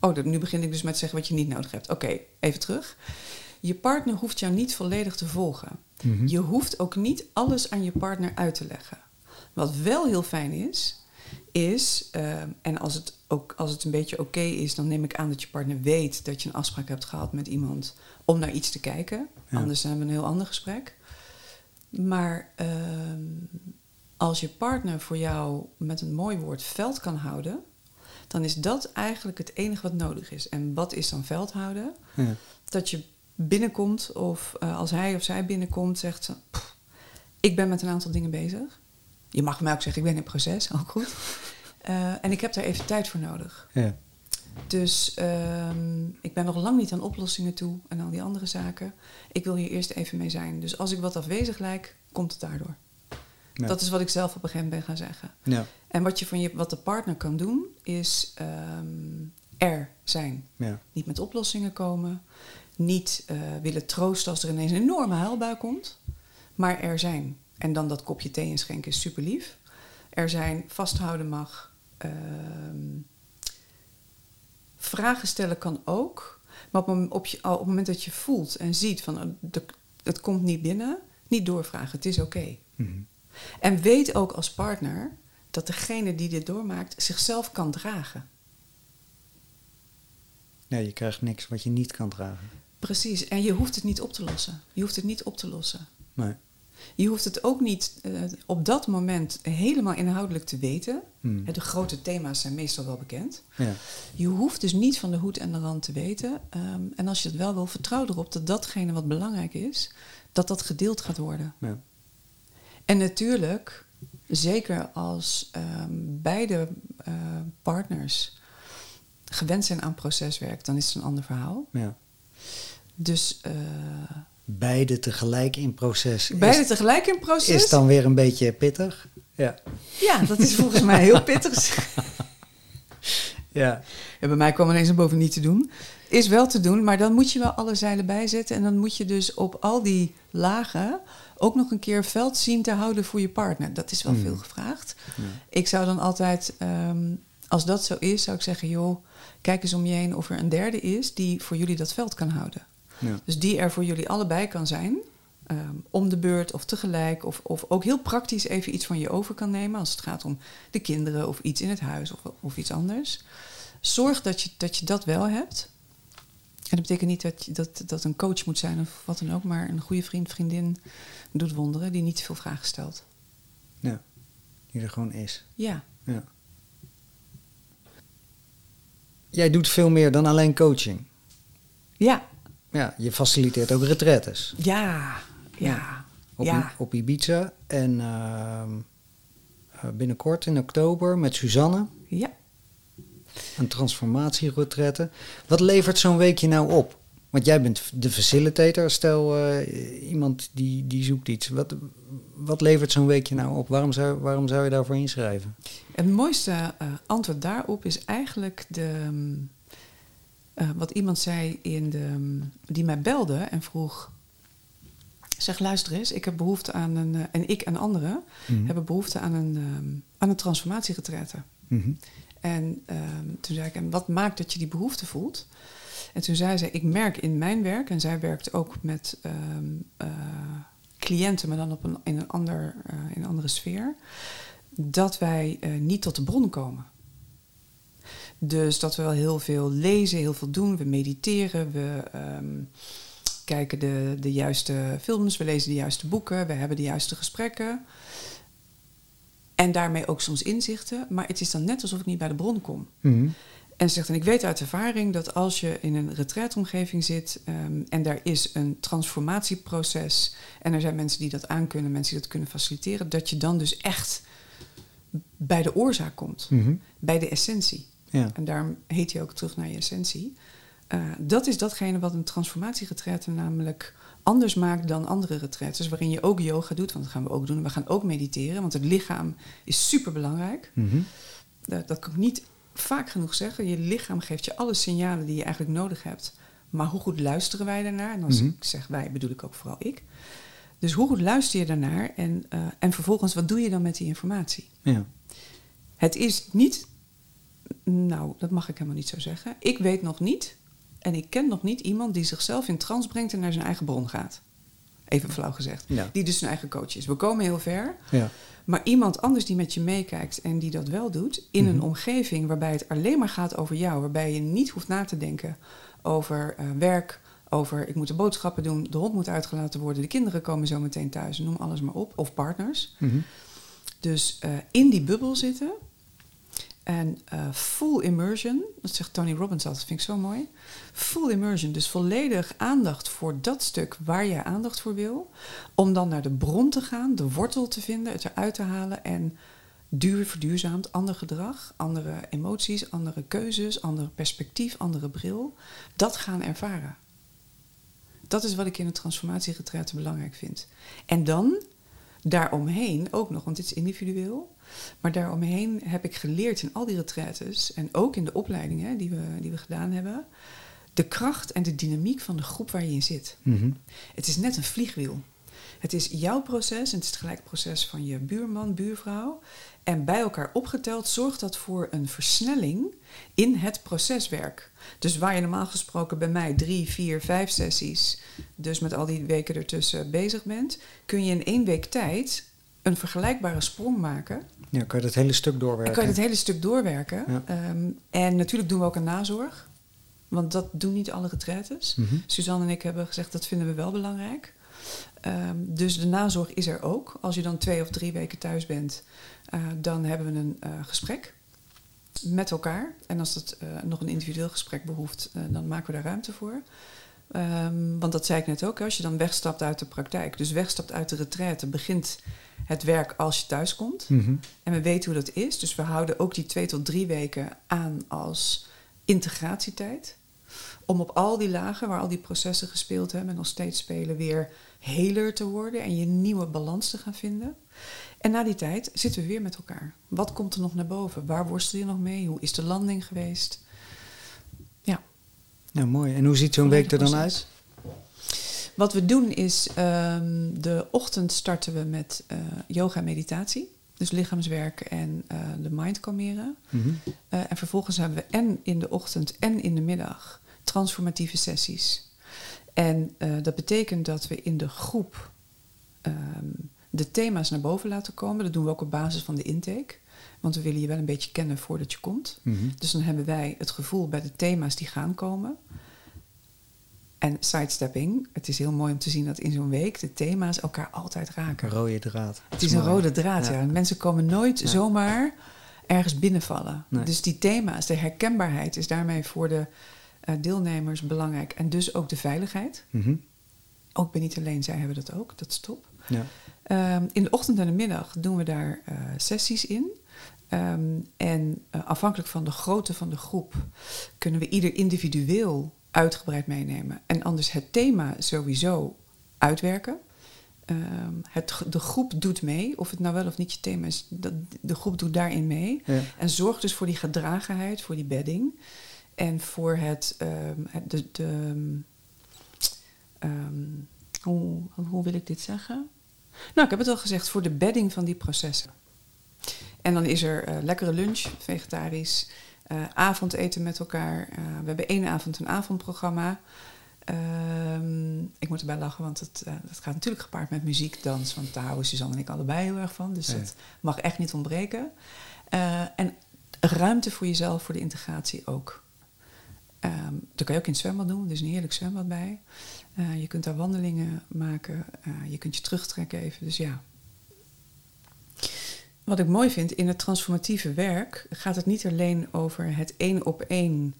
Oh, dat- nu begin ik dus met zeggen wat je niet nodig hebt. Oké, even terug. Je partner hoeft jou niet volledig te volgen. Mhm. Je hoeft ook niet alles aan je partner uit te leggen. Wat wel heel fijn is, is, eh, en als het, ook, als het een beetje oké is, dan neem ik aan dat je partner weet dat je een afspraak hebt gehad met iemand om naar iets te kijken. Ja. Anders hebben we een heel ander gesprek. Maar ehm, als je partner voor jou met een mooi woord veld kan houden, dan is dat eigenlijk het enige wat nodig is. En wat is dan veld houden? Ja. dat je binnenkomt of eh, als hij of zij binnenkomt, zegt ze: "Pff, Ik ben met een aantal dingen bezig. Je mag mij ook zeggen: Ik ben in proces, ook goed. Eh, en ik heb daar even tijd voor nodig. Ja. Dus ehm, ik ben nog lang niet aan oplossingen toe en al die andere zaken. Ik wil hier eerst even mee zijn. Dus als ik wat afwezig lijk, komt het daardoor. Ja. Dat is wat ik zelf op een gegeven moment ben gaan zeggen. Ja. En wat, je van je, wat de partner kan doen, is ehm, er zijn. Ja. Niet met oplossingen komen. Niet eh, willen troosten als er ineens een enorme huilbui komt. Maar er zijn. En dan dat kopje thee inschenken is super lief. Er zijn, vasthouden mag. Ehm, vragen stellen kan ook. Maar op, op, je, op het moment dat je voelt en ziet van uh, het komt niet binnen, niet doorvragen. Het is oké. Mhm. En weet ook als partner dat degene die dit doormaakt zichzelf kan dragen. Ja, je krijgt niks wat je niet kan dragen. Precies, en je hoeft het niet op te lossen. Je hoeft het niet op te lossen. Nee. Je hoeft het ook niet uh, op dat moment helemaal inhoudelijk te weten. Hmm. De grote thema's zijn meestal wel bekend. Ja. Je hoeft dus niet van de hoed en de rand te weten. Um, en als je het wel wil, vertrouw erop dat datgene wat belangrijk is, dat dat gedeeld gaat worden. Ja. En natuurlijk, zeker als um, beide uh, partners gewend zijn aan proceswerk, dan is het een ander verhaal. Ja. Dus. Uh, beide tegelijk in proces. Beide tegelijk in proces. Is dan weer een beetje pittig. Ja, ja dat is volgens mij heel pittig. ja. ja. Bij mij kwam ineens een boven niet te doen. Is wel te doen, maar dan moet je wel alle zeilen bijzetten. En dan moet je dus op al die lagen ook nog een keer veld zien te houden voor je partner. Dat is wel hmm. veel gevraagd. Ja. Ik zou dan altijd, um, als dat zo is, zou ik zeggen: joh, kijk eens om je heen of er een derde is die voor jullie dat veld kan houden. Ja. Dus die er voor jullie allebei kan zijn. Um, om de beurt of tegelijk. Of, of ook heel praktisch even iets van je over kan nemen. Als het gaat om de kinderen of iets in het huis of, of iets anders. Zorg dat je, dat je dat wel hebt. En dat betekent niet dat, je, dat dat een coach moet zijn of wat dan ook. Maar een goede vriend, vriendin doet wonderen. Die niet te veel vragen stelt. Ja, die er gewoon is. Ja. ja. Jij doet veel meer dan alleen coaching. Ja, ja, je faciliteert ook retretes. Ja, ja. Op, ja. op Ibiza en ehm, eh, binnenkort in oktober met Suzanne. Ja. Een transformatieretraite. Wat levert zo'n weekje nou op? Want jij bent de facilitator. Stel, uh, iemand die, die zoekt iets. Wat, wat levert zo'n weekje nou op? Waarom zou, waarom zou je daarvoor inschrijven? Het mooiste uh, antwoord daarop is eigenlijk de, uh, wat iemand zei in de, die mij belde en vroeg. Zeg, luister eens, ik heb behoefte aan een. Uh, en ik en anderen mm hebben behoefte aan een, um, aan een transformatieretraite. Mm -hmm. En um, toen zei ik, en wat maakt dat je die behoefte voelt? En toen zei ze, ik merk in mijn werk, en zij werkt ook met um, uh, cliënten, maar dan op een, in, een ander, in een andere sfeer, dat wij niet tot de bron komen. Dus dat we wel heel veel lezen, heel veel doen. We mediteren, we um, kijken de, de juiste films, we lezen de juiste boeken, we hebben de juiste gesprekken. En daarmee ook soms inzichten. Maar het is dan net alsof ik niet bij de bron kom. Mm-hmm. En ze zegt, en ik weet uit ervaring dat als je in een retraitomgeving zit um, en daar is een transformatieproces en er zijn mensen die dat aankunnen, mensen die dat kunnen faciliteren, dat je dan dus echt bij de oorzaak komt, mm-hmm. bij de essentie. Ja. En daarom heet hij ook terug naar je essentie. Uh, dat is datgene wat een transformatieretraite namelijk anders maakt dan andere retraites, waarin je ook yoga doet, want dat gaan we ook doen. We gaan ook mediteren, want het lichaam is super belangrijk. Mm -hmm. dat, dat kan ik niet vaak genoeg zeggen. Je lichaam geeft je alle signalen die je eigenlijk nodig hebt. Maar hoe goed luisteren wij daarnaar? En als mm -hmm. ik zeg wij, bedoel ik ook vooral ik. Dus hoe goed luister je daarnaar? En, uh, en vervolgens, wat doe je dan met die informatie? Ja. Het is niet nou, dat mag ik helemaal niet zo zeggen. Ik weet nog niet, en ik ken nog niet iemand die zichzelf in trance brengt en naar zijn eigen bron gaat. Even flauw gezegd. Ja. Die dus zijn eigen coach is. We komen heel ver. Ja. Maar iemand anders die met je meekijkt en die dat wel doet, in een Mhm. omgeving waarbij het alleen maar gaat over jou, waarbij je niet hoeft na te denken over eh, werk, over ik moet de boodschappen doen, de hond moet uitgelaten worden, de kinderen komen zo meteen thuis, noem alles maar op, of partners. Mhm. Dus eh, in die bubbel zitten en uh, full immersion, dat zegt Tony Robbins altijd, vind ik zo mooi. Full immersion, dus volledig aandacht voor dat stuk waar je aandacht voor wil. Om dan naar de bron te gaan, de wortel te vinden, het eruit te halen en duur verduurzaamd ander gedrag, andere emoties, andere keuzes, ander perspectief, andere bril. Dat gaan ervaren. Dat is wat ik in een transformatieretraite belangrijk vind. En dan daaromheen ook nog, want dit is individueel. Maar daaromheen heb ik geleerd in al die retraites en ook in de opleidingen die we, die we gedaan hebben, de kracht en de dynamiek van de groep waar je in zit. Mhm. Het is net een vliegwiel. Het is jouw proces en het is het proces van je buurman, buurvrouw. En bij elkaar opgeteld zorgt dat voor een versnelling in het proceswerk. Dus waar je normaal gesproken bij mij drie, vier, vijf sessies, dus met al die weken ertussen bezig bent, kun je in één week tijd een vergelijkbare sprong maken. Ja, kan je dat hele stuk doorwerken. En kan je het hele stuk doorwerken. Ja. Ehm, en natuurlijk doen we ook een nazorg. Want dat doen niet alle retraites. Mhm. Suzanne en ik hebben gezegd dat vinden we wel belangrijk. Ehm, dus de nazorg is er ook. Als je dan twee of drie weken thuis bent, eh, dan hebben we een eh, gesprek met elkaar. En als het eh, nog een individueel gesprek behoeft, eh, dan maken we daar ruimte voor. Ehm, want dat zei ik net ook, als je dan wegstapt uit de praktijk, dus wegstapt uit de retraite, begint het werk als je thuis komt. Mhm. En we weten hoe dat is. Dus we houden ook die twee tot drie weken aan als integratietijd. Om op al die lagen waar al die processen gespeeld hebben en nog steeds spelen, weer heler te worden en je nieuwe balans te gaan vinden. En na die tijd zitten we weer met elkaar. Wat komt er nog naar boven? Waar worstel je nog mee? Hoe is de landing geweest? Ja. Ja, mooi. En hoe ziet zo'n week er dan uit? Wat we doen is, ehm, de ochtend starten we met eh, yoga en meditatie. Dus lichaamswerk en eh, de mind kalmeren. Mhm. Eh, en vervolgens hebben we en in de ochtend en in de middag transformatieve sessies. En dat betekent dat we in de groep ehm, de thema's naar boven laten komen. Dat doen we ook op basis van de intake. Want we willen je wel een beetje kennen voordat je komt. Mhm. Dus dan hebben wij het gevoel bij de thema's die gaan komen. En sidestepping, het is heel mooi om te zien dat in zo'n week de thema's elkaar altijd raken. Een rode draad. Het is een rode draad, Ja. ja. Mensen komen nooit zomaar ergens binnenvallen. Nee. Dus die thema's, de herkenbaarheid is daarmee voor de eh, deelnemers belangrijk. En dus ook de veiligheid. Mhm. Ook bij niet alleen zij hebben dat ook, dat is top. Ja. Ehm, in de ochtend en de middag doen we daar eh, sessies in. Ehm, en eh, afhankelijk van de grootte van de groep kunnen we ieder individueel uitgebreid meenemen. En anders het thema sowieso uitwerken. Ehm, het, de groep doet mee, of het nou wel of niet je thema is, dat, de groep doet daarin mee. Ja. En zorgt dus voor die gedragenheid, voor die bedding. En voor het, ehm, het- de, de, hoe, hoe wil ik dit zeggen? Nou, ik heb het al gezegd, voor de bedding van die processen. En dan is er eh, lekkere lunch, vegetarisch, eh, avondeten met elkaar. Eh, we hebben één avond een avondprogramma. Ehm, ik moet erbij lachen, want het, dat gaat natuurlijk gepaard met muziek, dans. Want daar houden Suzanne en ik allebei heel erg van. Dus dat mag echt niet ontbreken. En ruimte voor jezelf, voor de integratie ook. Ehm dat kan je ook in het zwembad doen, er is een heerlijk zwembad bij. Je kunt daar wandelingen maken, je kunt je terugtrekken even. Dus ja. Wat ik mooi vind, in het transformatieve werk gaat het niet alleen over het één op één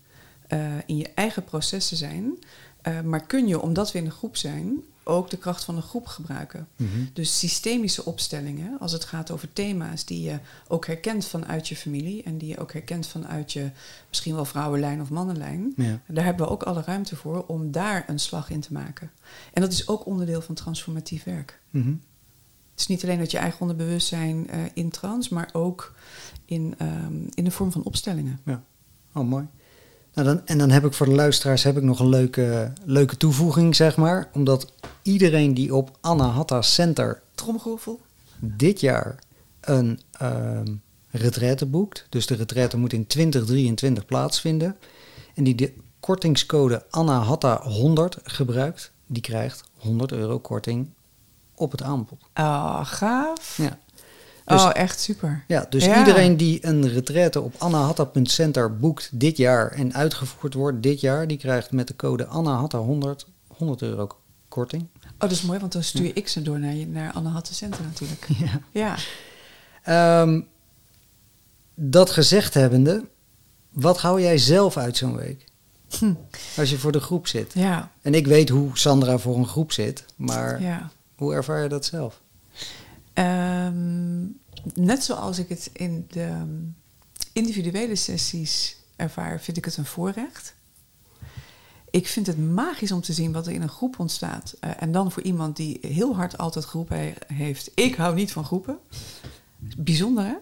eh, in je eigen processen zijn. eh, maar kun je, omdat we in een groep zijn, ook de kracht van een groep gebruiken. Mhm. Dus systemische opstellingen, als het gaat over thema's die je ook herkent vanuit je familie en die je ook herkent vanuit je misschien wel vrouwenlijn of mannenlijn. Ja. Daar hebben we ook alle ruimte voor om daar een slag in te maken. En dat is ook onderdeel van transformatief werk. Mhm. Het is niet alleen dat je eigen onderbewustzijn eh in trans, maar ook in, ehm, in de vorm van opstellingen. Ja. Oh, mooi. Nou, dan, en dan heb ik voor de luisteraars heb ik nog een leuke, leuke toevoeging, zeg maar. Omdat iedereen die op Anahata Center Tromgeroffel. dit jaar een ehm retraite boekt. Dus de retraite moet in 2023 plaatsvinden. En die de kortingscode ANAHATA100 gebruikt, die krijgt 100 euro korting op het aanbod. Ah, gaaf. Ja. Dus, oh, echt super. ja, dus Ja. iedereen die een retraite op anahatta.center boekt dit jaar en uitgevoerd wordt dit jaar, die krijgt met de code ANAHATA100 100 euro korting. Oh, dat is mooi, want dan stuur ik ze door naar, naar Anne Hatte Center natuurlijk. Ja. Ja. Ehm, dat gezegd hebbende, wat hou jij zelf uit zo'n week? Hm. Als je voor de groep zit. Ja, En ik weet hoe Sandra voor een groep zit, maar ja. Hoe ervaar je dat zelf? Ehm, net zoals ik het in de individuele sessies ervaar, vind ik het een voorrecht. Ik vind het magisch om te zien wat er in een groep ontstaat. Eh, en dan voor iemand die heel hard altijd geroepen he- heeft: Ik hou niet van groepen. Bijzonder hè?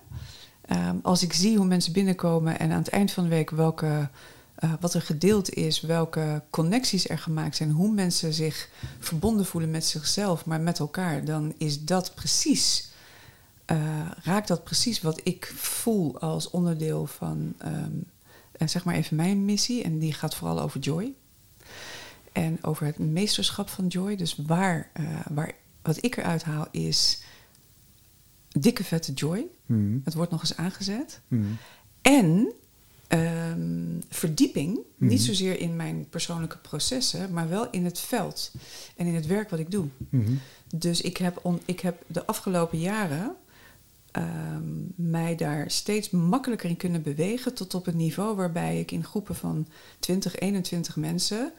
Ehm, als ik zie hoe mensen binnenkomen en aan het eind van de week welke eh, wat er gedeeld is, welke connecties er gemaakt zijn, hoe mensen zich verbonden voelen met zichzelf, maar met elkaar, dan is dat precies, uh, raakt dat precies wat ik voel als onderdeel van, um, zeg maar even mijn missie. En die gaat vooral over joy. En over het meesterschap van joy. Dus waar, uh, waar wat ik eruit haal is dikke vette joy. Mhm. Het wordt nog eens aangezet. Mhm. En um, verdieping, Mhm. niet zozeer in mijn persoonlijke processen, maar wel in het veld en in het werk wat ik doe. Mhm. Dus ik heb, on, ik heb de afgelopen jaren ehm, mij daar steeds makkelijker in kunnen bewegen tot op het niveau waarbij ik in groepen van 20, 21 mensen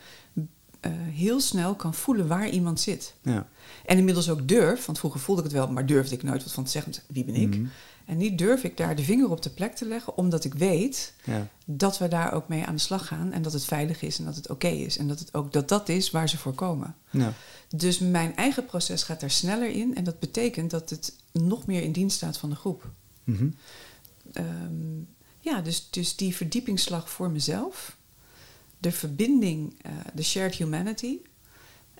eh, heel snel kan voelen waar iemand zit. Ja. En inmiddels ook durf, want vroeger voelde ik het wel, maar durfde ik nooit wat van te zeggen. Wie ben ik? Mhm. En nu durf ik daar de vinger op de plek te leggen, omdat ik weet Ja. dat we daar ook mee aan de slag gaan en dat het veilig is en dat het oké is en dat het ook dat dat is waar ze voor komen. Ja. Dus mijn eigen proces gaat daar sneller in en dat betekent dat het nog meer in dienst staat van de groep. Mhm. Ehm, ja, dus, dus die verdiepingsslag voor mezelf, de verbinding, eh, de shared humanity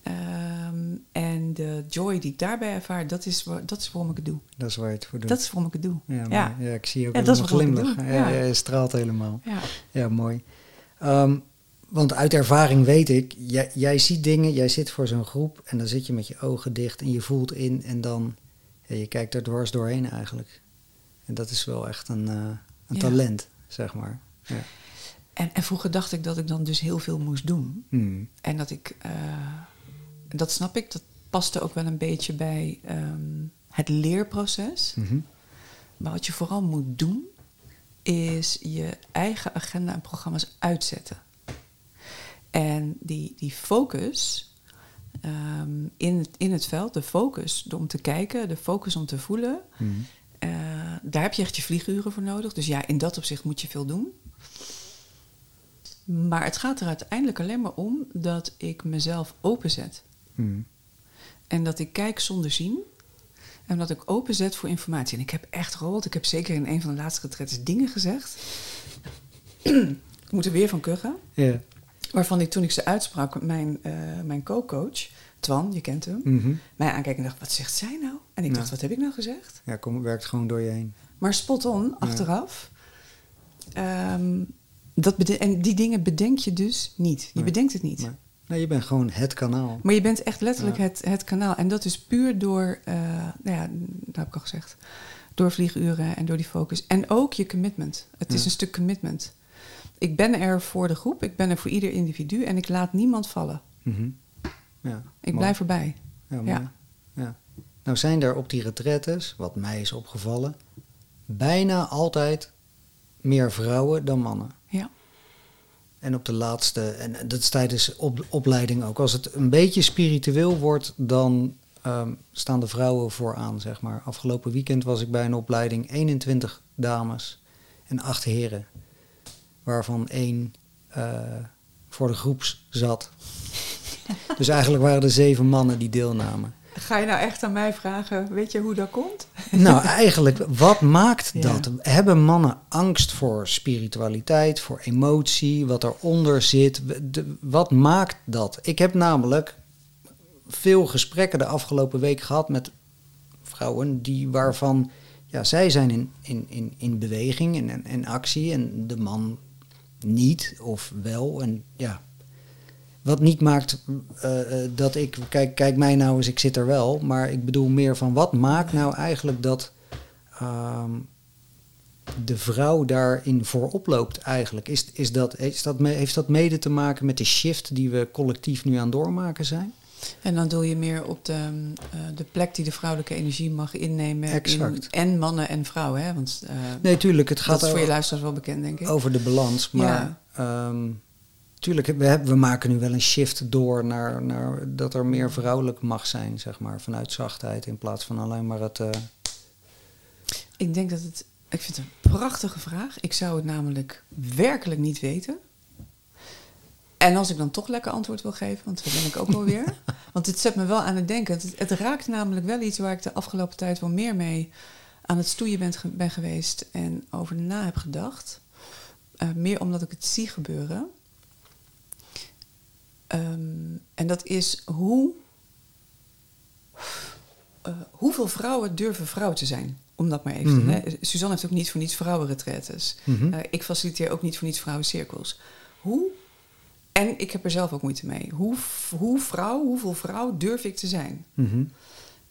ehm, en de joy die ik daarbij ervaar, dat is, dat is waarom ik het doe. Dat is waar je het voor doet. Dat is waarom ik het doe. ja, ja. ja, ik zie je ook Ja, helemaal doe. Ja, Ja. ja, je straalt helemaal. Ja. Ja, mooi. Ehm, want uit ervaring weet ik, jij, jij ziet dingen, jij zit voor zo'n groep en dan zit je met je ogen dicht en je voelt in en dan, je kijkt er dwars doorheen eigenlijk. En dat is wel echt een, eh, een talent, zeg maar. Ja. En, en vroeger dacht ik dat ik dan dus heel veel moest doen. Hmm. En dat ik, eh, dat snap ik, dat paste ook wel een beetje bij ehm, het leerproces. Mhm. Maar wat je vooral moet doen, is je eigen agenda en programma's uitzetten. En die, die focus ehm, in, het, in het veld, de focus om te kijken, de focus om te voelen, Mhm. eh, daar heb je echt je vlieguren voor nodig. Dus ja, in dat opzicht moet je veel doen. Maar het gaat er uiteindelijk alleen maar om dat ik mezelf openzet. Mhm. En dat ik kijk zonder zien. En dat ik openzet voor informatie. En ik heb echt gehoord. Ik heb zeker in een van de laatste retreats dingen gezegd. ik moet er weer van kuchen. Ja. Waarvan ik toen ik ze uitsprak, mijn, eh, mijn co-coach, Twan, je kent hem, Mhm. mij aankijken en dacht, wat zegt zij nou? En ik Ja. dacht, wat heb ik nou gezegd? ja, kom, werkt gewoon door je heen. Maar spot on, achteraf. Ehm, dat en die dingen bedenk je dus niet. Je Nee. bedenkt het niet. Maar, nee, je bent gewoon het kanaal. Maar je bent echt letterlijk Ja. het, het kanaal. En dat is puur door, eh, nou ja, dat heb ik al gezegd, door vlieguren en door die focus. En ook je commitment. Het is een stuk commitment. Ik ben er voor de groep, ik ben er voor ieder individu en ik laat niemand vallen. Mhm. Ja, Ik mooi. blijf erbij. Ja, ja. Nou zijn er op die retretes, wat mij is opgevallen, bijna altijd meer vrouwen dan mannen. En op de laatste, en dat is tijdens op, opleiding ook. Als het een beetje spiritueel wordt, dan ehm, staan de vrouwen vooraan, zeg maar. Afgelopen weekend was ik bij een opleiding 21 dames en 8 heren. Waarvan één eh, voor de groeps zat. dus eigenlijk waren er zeven mannen die deelnamen. Ga je nou echt aan mij vragen, weet je hoe dat komt? Nou, eigenlijk, wat maakt Ja. dat? Hebben mannen angst voor spiritualiteit, voor emotie, wat eronder zit? Wat maakt dat? Ik heb namelijk veel gesprekken de afgelopen week gehad met vrouwen die waarvan, ja, zij zijn in, in, in, in beweging en in, in actie en de man niet of wel. En ja, wat niet maakt eh, eh, dat ik, kijk, kijk mij nou eens, ik zit er wel, maar ik bedoel meer van wat maakt nou eigenlijk dat ehm, de vrouw daarin voorop loopt eigenlijk? Is, is dat, is dat, heeft dat mede te maken met de shift die we collectief nu aan doormaken zijn? En dan doe je meer op de, eh, de plek die de vrouwelijke energie mag innemen. Exact. In, en mannen en vrouwen. Hè? Want Nee, tuurlijk, het dat gaat is voor je luisteraars wel bekend, denk ik. over de balans, maar ehm, tuurlijk, we, hebben, we maken nu wel een shift door naar, naar dat er meer vrouwelijk mag zijn, zeg maar, vanuit zachtheid in plaats van alleen maar het... eh, Ik denk dat het. Ik vind het een prachtige vraag. Ik zou het namelijk werkelijk niet weten. En als ik dan toch lekker antwoord wil geven, want dat ben ik ook wel weer. Want het zet me wel aan het denken. Het, het raakt namelijk wel iets waar ik de afgelopen tijd wel meer mee aan het stoeien ben, ben geweest en over na heb gedacht. Eh, meer omdat ik het zie gebeuren. Ehm, en dat is hoe. eh, hoeveel vrouwen durven vrouw te zijn? Om dat maar even te Mhm. hè. Suzanne heeft ook niet voor niets vrouwenretretes. Mhm. Eh, ik faciliteer ook niet voor niets vrouwencirkels. Hoe, en ik heb er zelf ook moeite mee. Hoe, hoe vrouw, hoeveel vrouw durf ik te zijn? Mhm.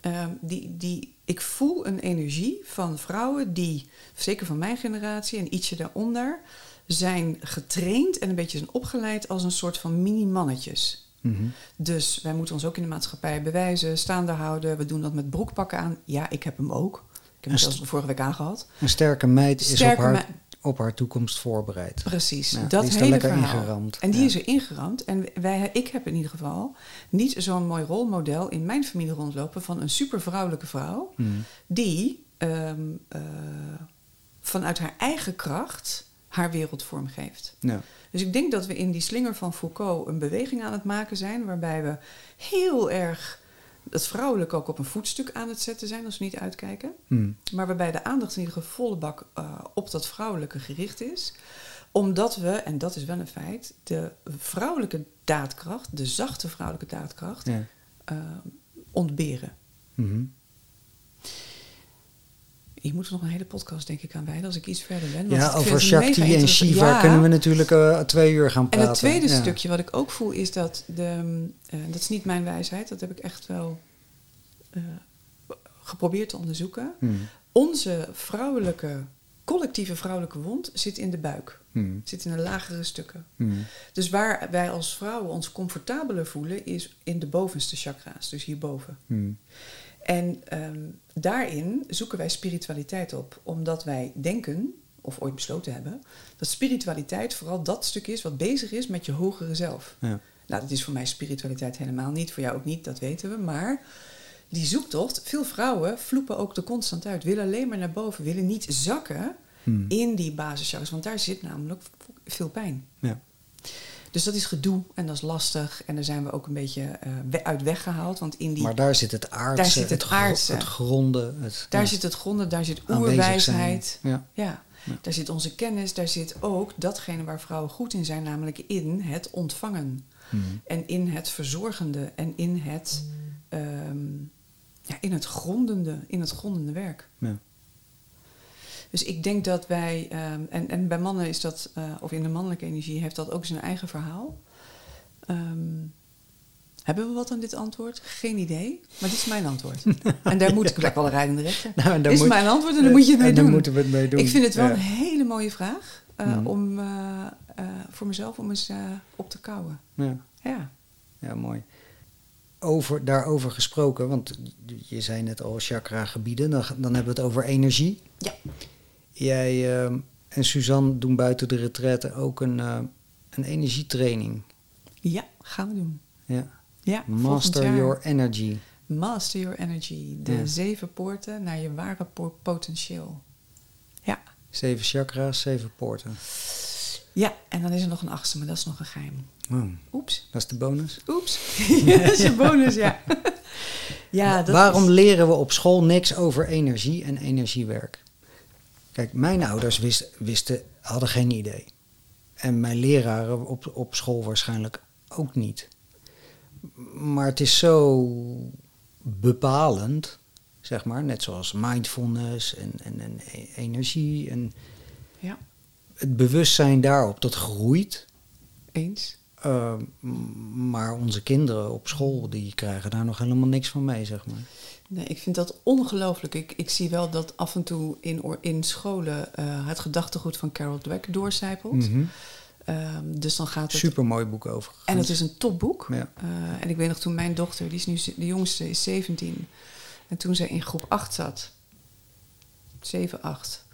Ehm, die, die, ik voel een energie van vrouwen die, zeker van mijn generatie en ietsje daaronder, zijn getraind en een beetje zijn opgeleid als een soort van mini-mannetjes. Mhm. Dus wij moeten ons ook in de maatschappij bewijzen, staande houden. We doen dat met broekpakken aan. Ja, ik heb hem ook. Ik heb hem zelfs vorige week aangehad. Een sterke meid is Sterke op haar, op haar toekomst voorbereid. Precies, Ja, dat die is er hele lekker verhaal. ingeramd. En die Ja. is er ingeramd. En wij, ik heb in ieder geval niet zo'n mooi rolmodel in mijn familie rondlopen van een super vrouwelijke vrouw Mhm. die ehm, eh, vanuit haar eigen kracht haar wereld vormgeeft. Ja. Dus ik denk dat we in die slinger van Foucault een beweging aan het maken zijn, waarbij we heel erg het vrouwelijk ook op een voetstuk aan het zetten zijn als we niet uitkijken. Mhm. Maar waarbij de aandacht in ieder geval volle bak eh, op dat vrouwelijke gericht is. Omdat we, en dat is wel een feit, de vrouwelijke daadkracht, de zachte vrouwelijke daadkracht, Ja. eh, ontberen. Mhm. Je moet er nog een hele podcast, denk ik, aan wijden als ik iets verder ben. want Ja, ik over Shakti en. Shiva Ja. kunnen we natuurlijk eh, twee uur gaan En praten. het tweede Ja. stukje wat ik ook voel is dat de, eh, dat is niet mijn wijsheid, dat heb ik echt wel eh, geprobeerd te onderzoeken. Mhm. Onze vrouwelijke, collectieve vrouwelijke wond zit in de buik, Mhm. zit in de lagere stukken. Mhm. Dus waar wij als vrouwen ons comfortabeler voelen is in de bovenste chakra's, dus hierboven. En ehm, daarin zoeken wij spiritualiteit op, omdat wij denken, of ooit besloten hebben, dat spiritualiteit vooral dat stuk is wat bezig is met je hogere zelf. Ja. Nou, dat is voor mij spiritualiteit helemaal niet, voor jou ook niet, dat weten we. Maar die zoektocht, veel vrouwen vloepen ook er constant uit, willen alleen maar naar boven, willen niet zakken Mhm. in die basischakras, want daar zit namelijk veel pijn. Ja. Dus dat is gedoe en dat is lastig. En daar zijn we ook een beetje eh, uit weggehaald. Want in die, Maar daar zit het aardse, Daar zit het gro- aardse. het gronde, het daar ja, zit het gronden, daar zit oerwijsheid. Ja. Ja, Ja. daar zit onze kennis, daar zit ook datgene waar vrouwen goed in zijn, namelijk in het ontvangen. Mhm. En in het verzorgende en in het, ehm, ja, in het grondende, in het grondende werk. Ja. Dus ik denk dat wij, ehm, en, en bij mannen is dat, eh, of in de mannelijke energie, heeft dat ook zijn eigen verhaal. Ehm, hebben we wat aan dit antwoord? Geen idee, maar dit is mijn antwoord. en daar moet ik wel een rijdende rechter. Nou, Dit is moet- mijn antwoord en daar moet je het mee doen. moeten we het mee doen. Ik vind het wel Ja. een hele mooie vraag eh, om eh, voor mezelf om eens op te kouwen. Ja. Ja. Ja, mooi. Over, daarover gesproken, want je zei net al chakra-gebieden, dan, dan hebben we het over energie. Ja. Jij ehm, en Suzanne doen buiten de retraite ook een, eh, een energietraining. ja, gaan we doen. Ja. Ja, Master. Your Energy. Master Your Energy. De Ja. zeven poorten naar je ware po- potentieel. Ja. Zeven chakra's, zeven poorten. Ja, en dan is er nog een achtste, maar dat is nog een geheim. Oh, Oeps. dat is de bonus. Oeps. dat is je bonus, ja. ja, dat Waarom is- leren we op school niks over energie en energiewerk? Kijk, mijn ouders wist, wisten, hadden geen idee. En mijn leraren op, op school waarschijnlijk ook niet. Maar het is zo bepalend, zeg maar, net zoals mindfulness en, en, en energie. En Ja, het bewustzijn daarop, dat groeit. eens. Uh, m- maar onze kinderen op school, die krijgen daar nog helemaal niks van mee, zeg maar. Nee, ik vind dat ongelooflijk. Ik, ik zie wel dat af en toe in, in scholen eh, het gedachtegoed van Carol Dweck doorcijpelt. Mhm. Ehm, dus dan gaat het... Super mooi boek over. En het is een topboek. Ja. Eh, en ik weet nog toen mijn dochter, die is nu de jongste, is 17. En toen zij in groep 8 zat, 7, 8.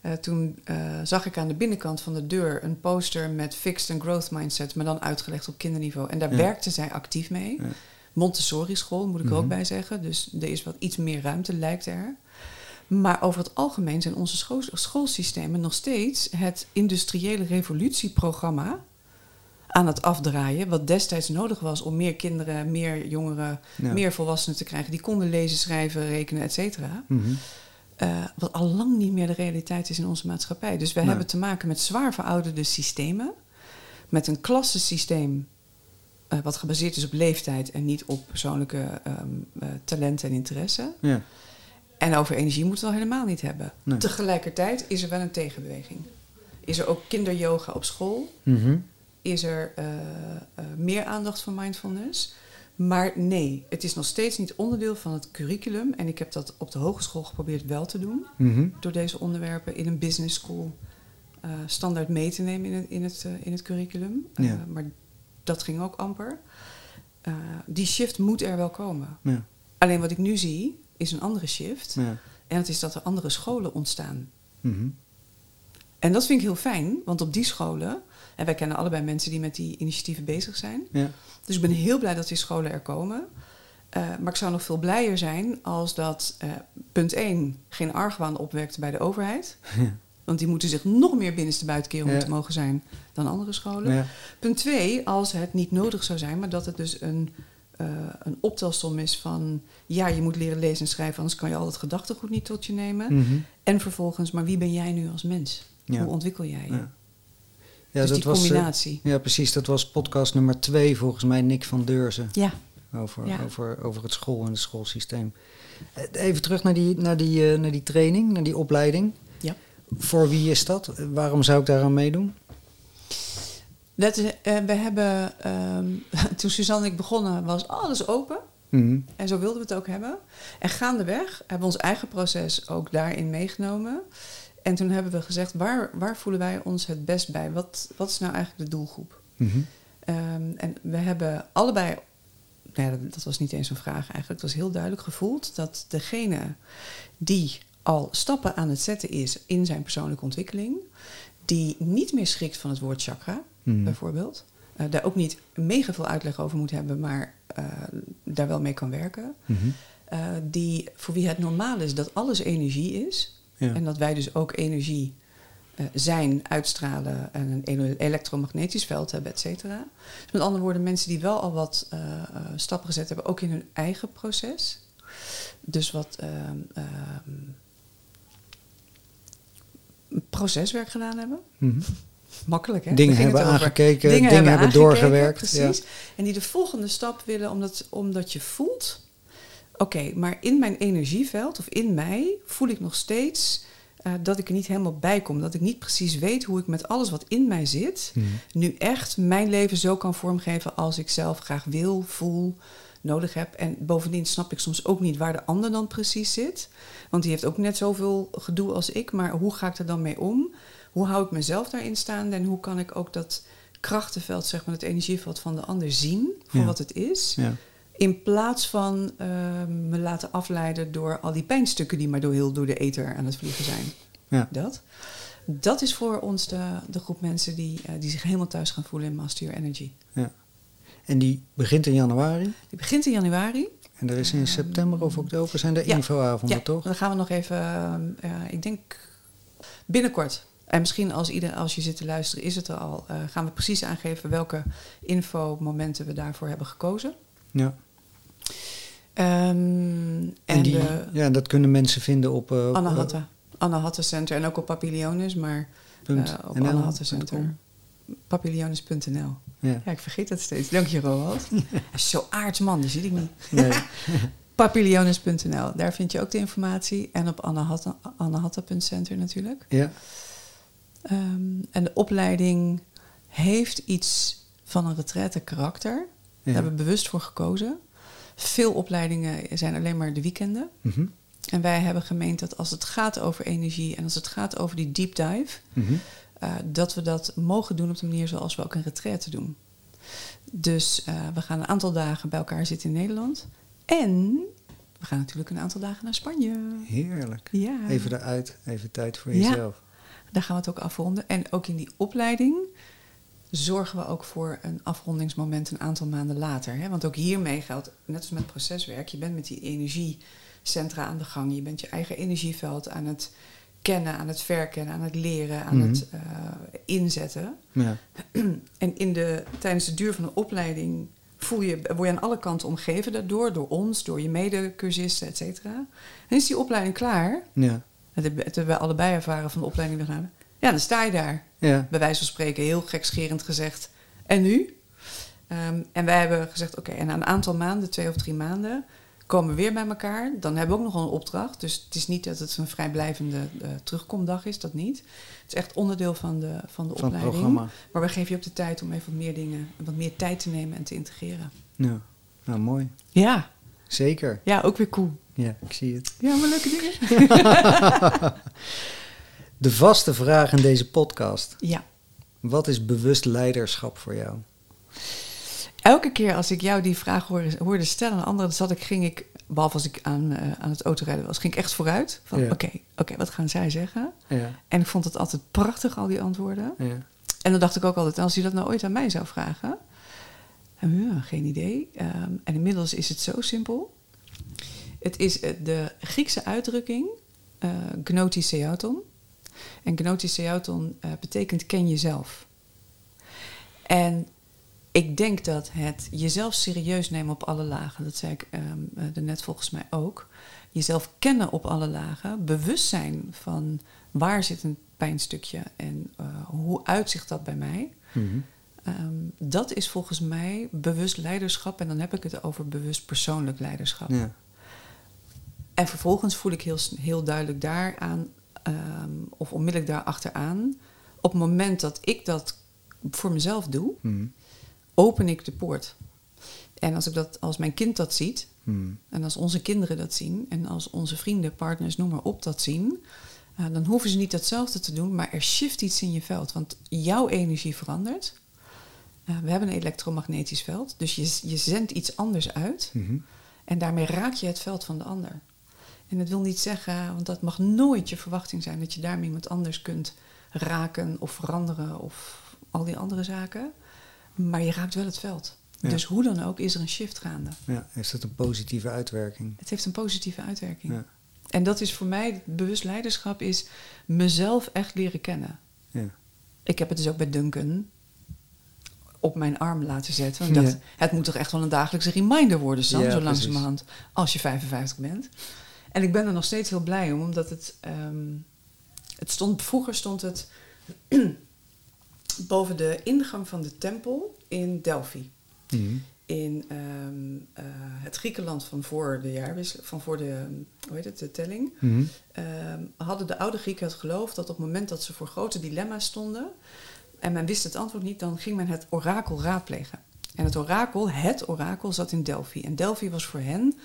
eh, toen zag ik aan de binnenkant van de deur een poster met Fixed and Growth Mindset, maar dan uitgelegd op kinderniveau. En daar Ja. werkte zij actief mee. Ja. Montessori school, moet ik er ook Mhm. bij zeggen. Dus er is wat iets meer ruimte, lijkt er. Maar over het algemeen zijn onze school- schoolsystemen nog steeds het industriële revolutieprogramma aan het afdraaien. Wat destijds nodig was om meer kinderen, meer jongeren, Ja. meer volwassenen te krijgen. Die konden lezen, schrijven, rekenen, et cetera. Mhm. eh, wat al lang niet meer de realiteit is in onze maatschappij. Dus we Nee. hebben te maken met zwaar verouderde systemen. Met een klassensysteem eh, wat gebaseerd is op leeftijd en niet op persoonlijke ehm, eh, talenten en interesse. Ja. En over energie moeten we het al helemaal niet hebben. Nee. Tegelijkertijd is er wel een tegenbeweging. Is er ook kinderyoga op school? Mhm. Is er eh, meer aandacht voor mindfulness? Maar nee, het is nog steeds niet onderdeel van het curriculum. En ik heb dat op de hogeschool geprobeerd wel te doen. Mhm. Door deze onderwerpen in een business school standaard mee te nemen in het, in het, in het curriculum. Ja. maar dat ging ook amper. Eh, die shift moet er wel komen. Ja. Alleen wat ik nu zie, is een andere shift. Ja. En dat is dat er andere scholen ontstaan. Mhm. En dat vind ik heel fijn, want op die scholen, en wij kennen allebei mensen die met die initiatieven bezig zijn. Ja. Dus ik ben heel blij dat die scholen er komen. Eh, maar ik zou nog veel blijer zijn als dat, eh, punt 1, geen argwaan opwekt bij de overheid. Want die moeten zich nog meer binnenste buitenkerel Ja. moeten mogen zijn dan andere scholen. Ja. Punt 2, als het niet nodig zou zijn, maar dat het dus een, eh, een optelsom is van... ja, je moet leren lezen en schrijven, anders kan je al het gedachtegoed niet tot je nemen. Mhm. En vervolgens, maar wie ben jij nu als mens? Ja. Hoe ontwikkel jij je? Ja. Dus dat die was, eh, combinatie. ja, precies. Dat was podcast nummer twee, volgens mij, Nick van Deurzen. ja, Over, Ja. over, over het school en het schoolsysteem. Eh, Even terug naar die, naar, die, naar die training, naar die opleiding. Voor wie is dat? Waarom zou ik daaraan meedoen? Dat, eh, we hebben, ehm, toen Suzanne en ik begonnen, was alles open. Mhm. En zo wilden we het ook hebben. En gaandeweg hebben we ons eigen proces ook daarin meegenomen. En toen hebben we gezegd, waar, waar voelen wij ons het best bij? Wat, wat is nou eigenlijk de doelgroep? Mhm. Ehm, en we hebben allebei, nou ja, dat, dat was niet eens een vraag eigenlijk, het was heel duidelijk gevoeld dat degene die al stappen aan het zetten is in zijn persoonlijke ontwikkeling, die niet meer schrikt van het woord chakra, Mhm. bijvoorbeeld, eh, daar ook niet mega veel uitleg over moet hebben, maar eh, daar wel mee kan werken, Mhm. eh, die, voor wie het normaal is dat alles energie is Ja. en dat wij dus ook energie zijn, uitstralen en een ele- elektromagnetisch veld hebben, et cetera. Dus met andere woorden, mensen die wel al wat stappen gezet hebben, ook in hun eigen proces. Dus wat ehm, ehm, proceswerk gedaan hebben. Mhm. Makkelijk, hè? Dingen hebben aangekeken, dingen, hebben, aangekeken, doorgewerkt. Precies. En die de volgende stap willen, omdat, omdat je voelt... Oké, maar in mijn energieveld of in mij voel ik nog steeds... eh, dat ik er niet helemaal bij kom. Dat ik niet precies weet hoe ik met alles wat in mij zit... Mhm. nu echt mijn leven zo kan vormgeven als ik zelf graag wil, voel, nodig heb. En bovendien snap ik soms ook niet waar de ander dan precies zit. Want die heeft ook net zoveel gedoe als ik. Maar hoe ga ik er dan mee om? Hoe hou ik mezelf daarin staande? En hoe kan ik ook dat krachtenveld, zeg maar, het energieveld van de ander zien voor Ja. wat het is? Ja. In plaats van eh, me laten afleiden door al die pijnstukken die maar door heel door de ether aan het vliegen zijn. Ja. Dat. Dat is voor ons de, de groep mensen die, eh, die zich helemaal thuis gaan voelen in Master Your Energy. Ja. En die begint in januari. Die begint in januari. En er is in september of oktober zijn er Ja. infoavonden, ja, toch? dan gaan we nog even, eh, eh, ik denk binnenkort. En misschien als, ieder, als je zit te luisteren is het er al. eh, gaan we precies aangeven welke infomomenten we daarvoor hebben gekozen. Ja. Ehm, En, en die, de ja, dat kunnen mensen vinden op... op, Anahata. Anahata Center en ook op Papilliones, maar punt eh, op punt Center. Com. Papilliones.nl. Ja. Ja, ik vergeet dat steeds. Dank je, Roald. Zo aards man, die zie ik niet. Nee. Papilliones.nl. Daar vind je ook de informatie. En op Anahata.center natuurlijk. ja. Ehm, en de opleiding heeft iets van een retraite karakter. Daar hebben we bewust voor gekozen. Veel opleidingen zijn alleen maar de weekenden. Mhm. En wij hebben gemeend dat als het gaat over energie en als het gaat over die deep dive, Mhm. Eh, dat we dat mogen doen op de manier zoals we ook een retraite doen. Dus eh, we gaan een aantal dagen bij elkaar zitten in Nederland. En we gaan natuurlijk een aantal dagen naar Spanje. Heerlijk. Ja. Even eruit, even tijd voor Ja. jezelf. Daar gaan we het ook afronden. En ook in die opleiding zorgen we ook voor een afrondingsmoment een aantal maanden later. Hè? Want ook hiermee geldt, net als met proceswerk, je bent met die energiecentra aan de gang. Je bent je eigen energieveld aan het kennen, aan het verkennen, aan het leren, aan Mhm. het eh, inzetten. Ja. En in de, tijdens de duur van de opleiding voel je, word je aan alle kanten omgeven daardoor, door ons, door je medecursisten, et cetera. En is die opleiding klaar, ja. Dat hebben we allebei ervaren van de opleiding gaan. Ja, dan sta je daar. Ja. Bij wijze van spreken, heel gekscherend gezegd. En nu? Ehm, en wij hebben gezegd, oké, en na een aantal maanden, twee of drie maanden, komen we weer bij elkaar. Dan hebben we ook nog een opdracht. Dus het is niet dat het een vrijblijvende eh, terugkomdag is, dat niet. Het is echt onderdeel van de, van de Van opleiding. programma. Maar we geven je ook de tijd om even wat meer dingen, wat meer tijd te nemen en te integreren. Ja. Nou, mooi. Ja, Zeker. ja, ook weer cool. Ja, ik zie het. Ja, maar leuke dingen. De vaste vraag in deze podcast. Ja. Wat is bewust leiderschap voor jou? Elke keer als ik jou die vraag hoorde, hoorde stellen aan anderen, zat ik, ging ik, behalve als ik aan, eh, aan het autorijden was, ging ik echt vooruit. Van Ja. oké, oké, wat gaan zij zeggen? Ja. En ik vond het altijd prachtig, al die antwoorden. Ja. En dan dacht ik ook altijd, als hij dat nou ooit aan mij zou vragen. Ja, geen idee. Ehm, en inmiddels is het zo simpel. Het is eh, de Griekse uitdrukking eh gnotis theauton. En gnotis theauton eh, betekent ken jezelf. En ik denk dat het jezelf serieus nemen op alle lagen, dat zei ik ehm, eh, daarnet volgens mij ook. Jezelf kennen op alle lagen, bewust zijn van waar zit een pijnstukje en eh, hoe uitzicht dat bij mij. Mhm. Ehm, dat is volgens mij bewust leiderschap en dan heb ik het over bewust persoonlijk leiderschap. Ja. En vervolgens voel ik heel, heel duidelijk daaraan, ehm, of onmiddellijk daarachteraan, op het moment dat ik dat voor mezelf doe, Mhm. Open ik de poort. En als, ik dat, als mijn kind dat ziet, Mhm. en als onze kinderen dat zien, en als onze vrienden, partners, noem maar op, dat zien, eh, dan hoeven ze niet hetzelfde te doen, maar er shift iets in je veld. Want jouw energie verandert. Eh, we hebben een elektromagnetisch veld, dus je, je zendt iets anders uit. Mhm. En daarmee raak je het veld van de ander. En dat wil niet zeggen, want dat mag nooit je verwachting zijn, dat je daarmee iemand anders kunt raken of veranderen of al die andere zaken. Maar je raakt wel het veld. Ja. Dus hoe dan ook is er een shift gaande. ja. Is dat een positieve uitwerking? Het heeft een positieve uitwerking. Ja. En dat is voor mij, bewust leiderschap is mezelf echt leren kennen. Ja. Ik heb het dus ook bij Duncan op mijn arm laten zetten. Ik dacht, het moet toch echt wel een dagelijkse reminder worden, Sam, zo langzamerhand, als je 55 bent. En ik ben er nog steeds heel blij om, omdat het, ehm, het stond, vroeger stond het boven de ingang van de tempel in Delphi. Mhm. In ehm, eh, het Griekenland van voor de jaarwisseling, van voor de, hoe heet het, de telling, Mhm. ehm, hadden de oude Grieken het geloof dat op het moment dat ze voor grote dilemma's stonden en men wist het antwoord niet, dan ging men het orakel raadplegen. En het orakel, het orakel, zat in Delphi. En Delphi was voor hen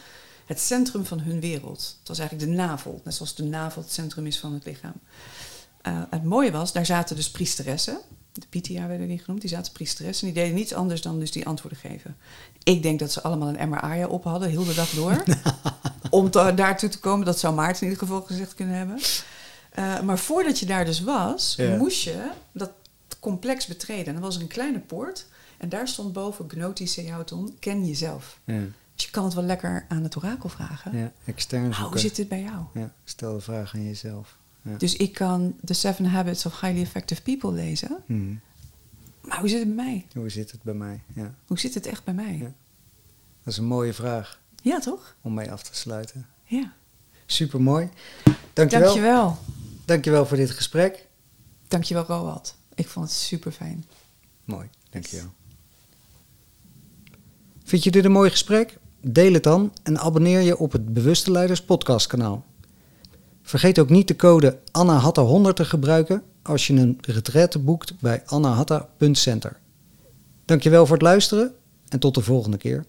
het centrum van hun wereld. Het was eigenlijk de navel, net zoals de navel het centrum is van het lichaam. Eh, het mooie was, daar zaten dus priesteressen. De Pythia werden die genoemd. Die zaten priesteressen. En die deden niets anders dan dus die antwoorden geven. Ik denk dat ze allemaal een emmer op hadden, heel de dag door. Om te- daartoe te komen, dat zou Maarten in ieder geval gezegd kunnen hebben. Eh, maar voordat je daar dus was, Ja. moest je dat complex betreden. En er was een kleine poort. En daar stond boven Gnotis Seauton, ken jezelf. Ja. Dus je kan het wel lekker aan het orakel vragen. ja. Extern zoeken. hoe zit dit bij jou? Ja. Stel de vraag aan jezelf. Ja. Dus ik kan The Seven Habits of Highly Effective People lezen. Mhm. Maar hoe zit het bij mij? Hoe zit het bij mij? Ja. Hoe zit het echt bij mij? Ja. Ja, Dat is een mooie vraag toch? om mee af te sluiten. Ja. Super mooi. Dankjewel. Dankjewel. Dankjewel voor dit gesprek. Dankjewel, Roald. Ik vond het super fijn. Mooi, dankjewel. Vind je dit een mooi gesprek? Deel het dan en abonneer je op het Bewuste Leiders podcastkanaal. Vergeet ook niet de code ANNAHATTA100 te gebruiken als je een retraite boekt bij annahatta.center. Dankjewel voor het luisteren en tot de volgende keer.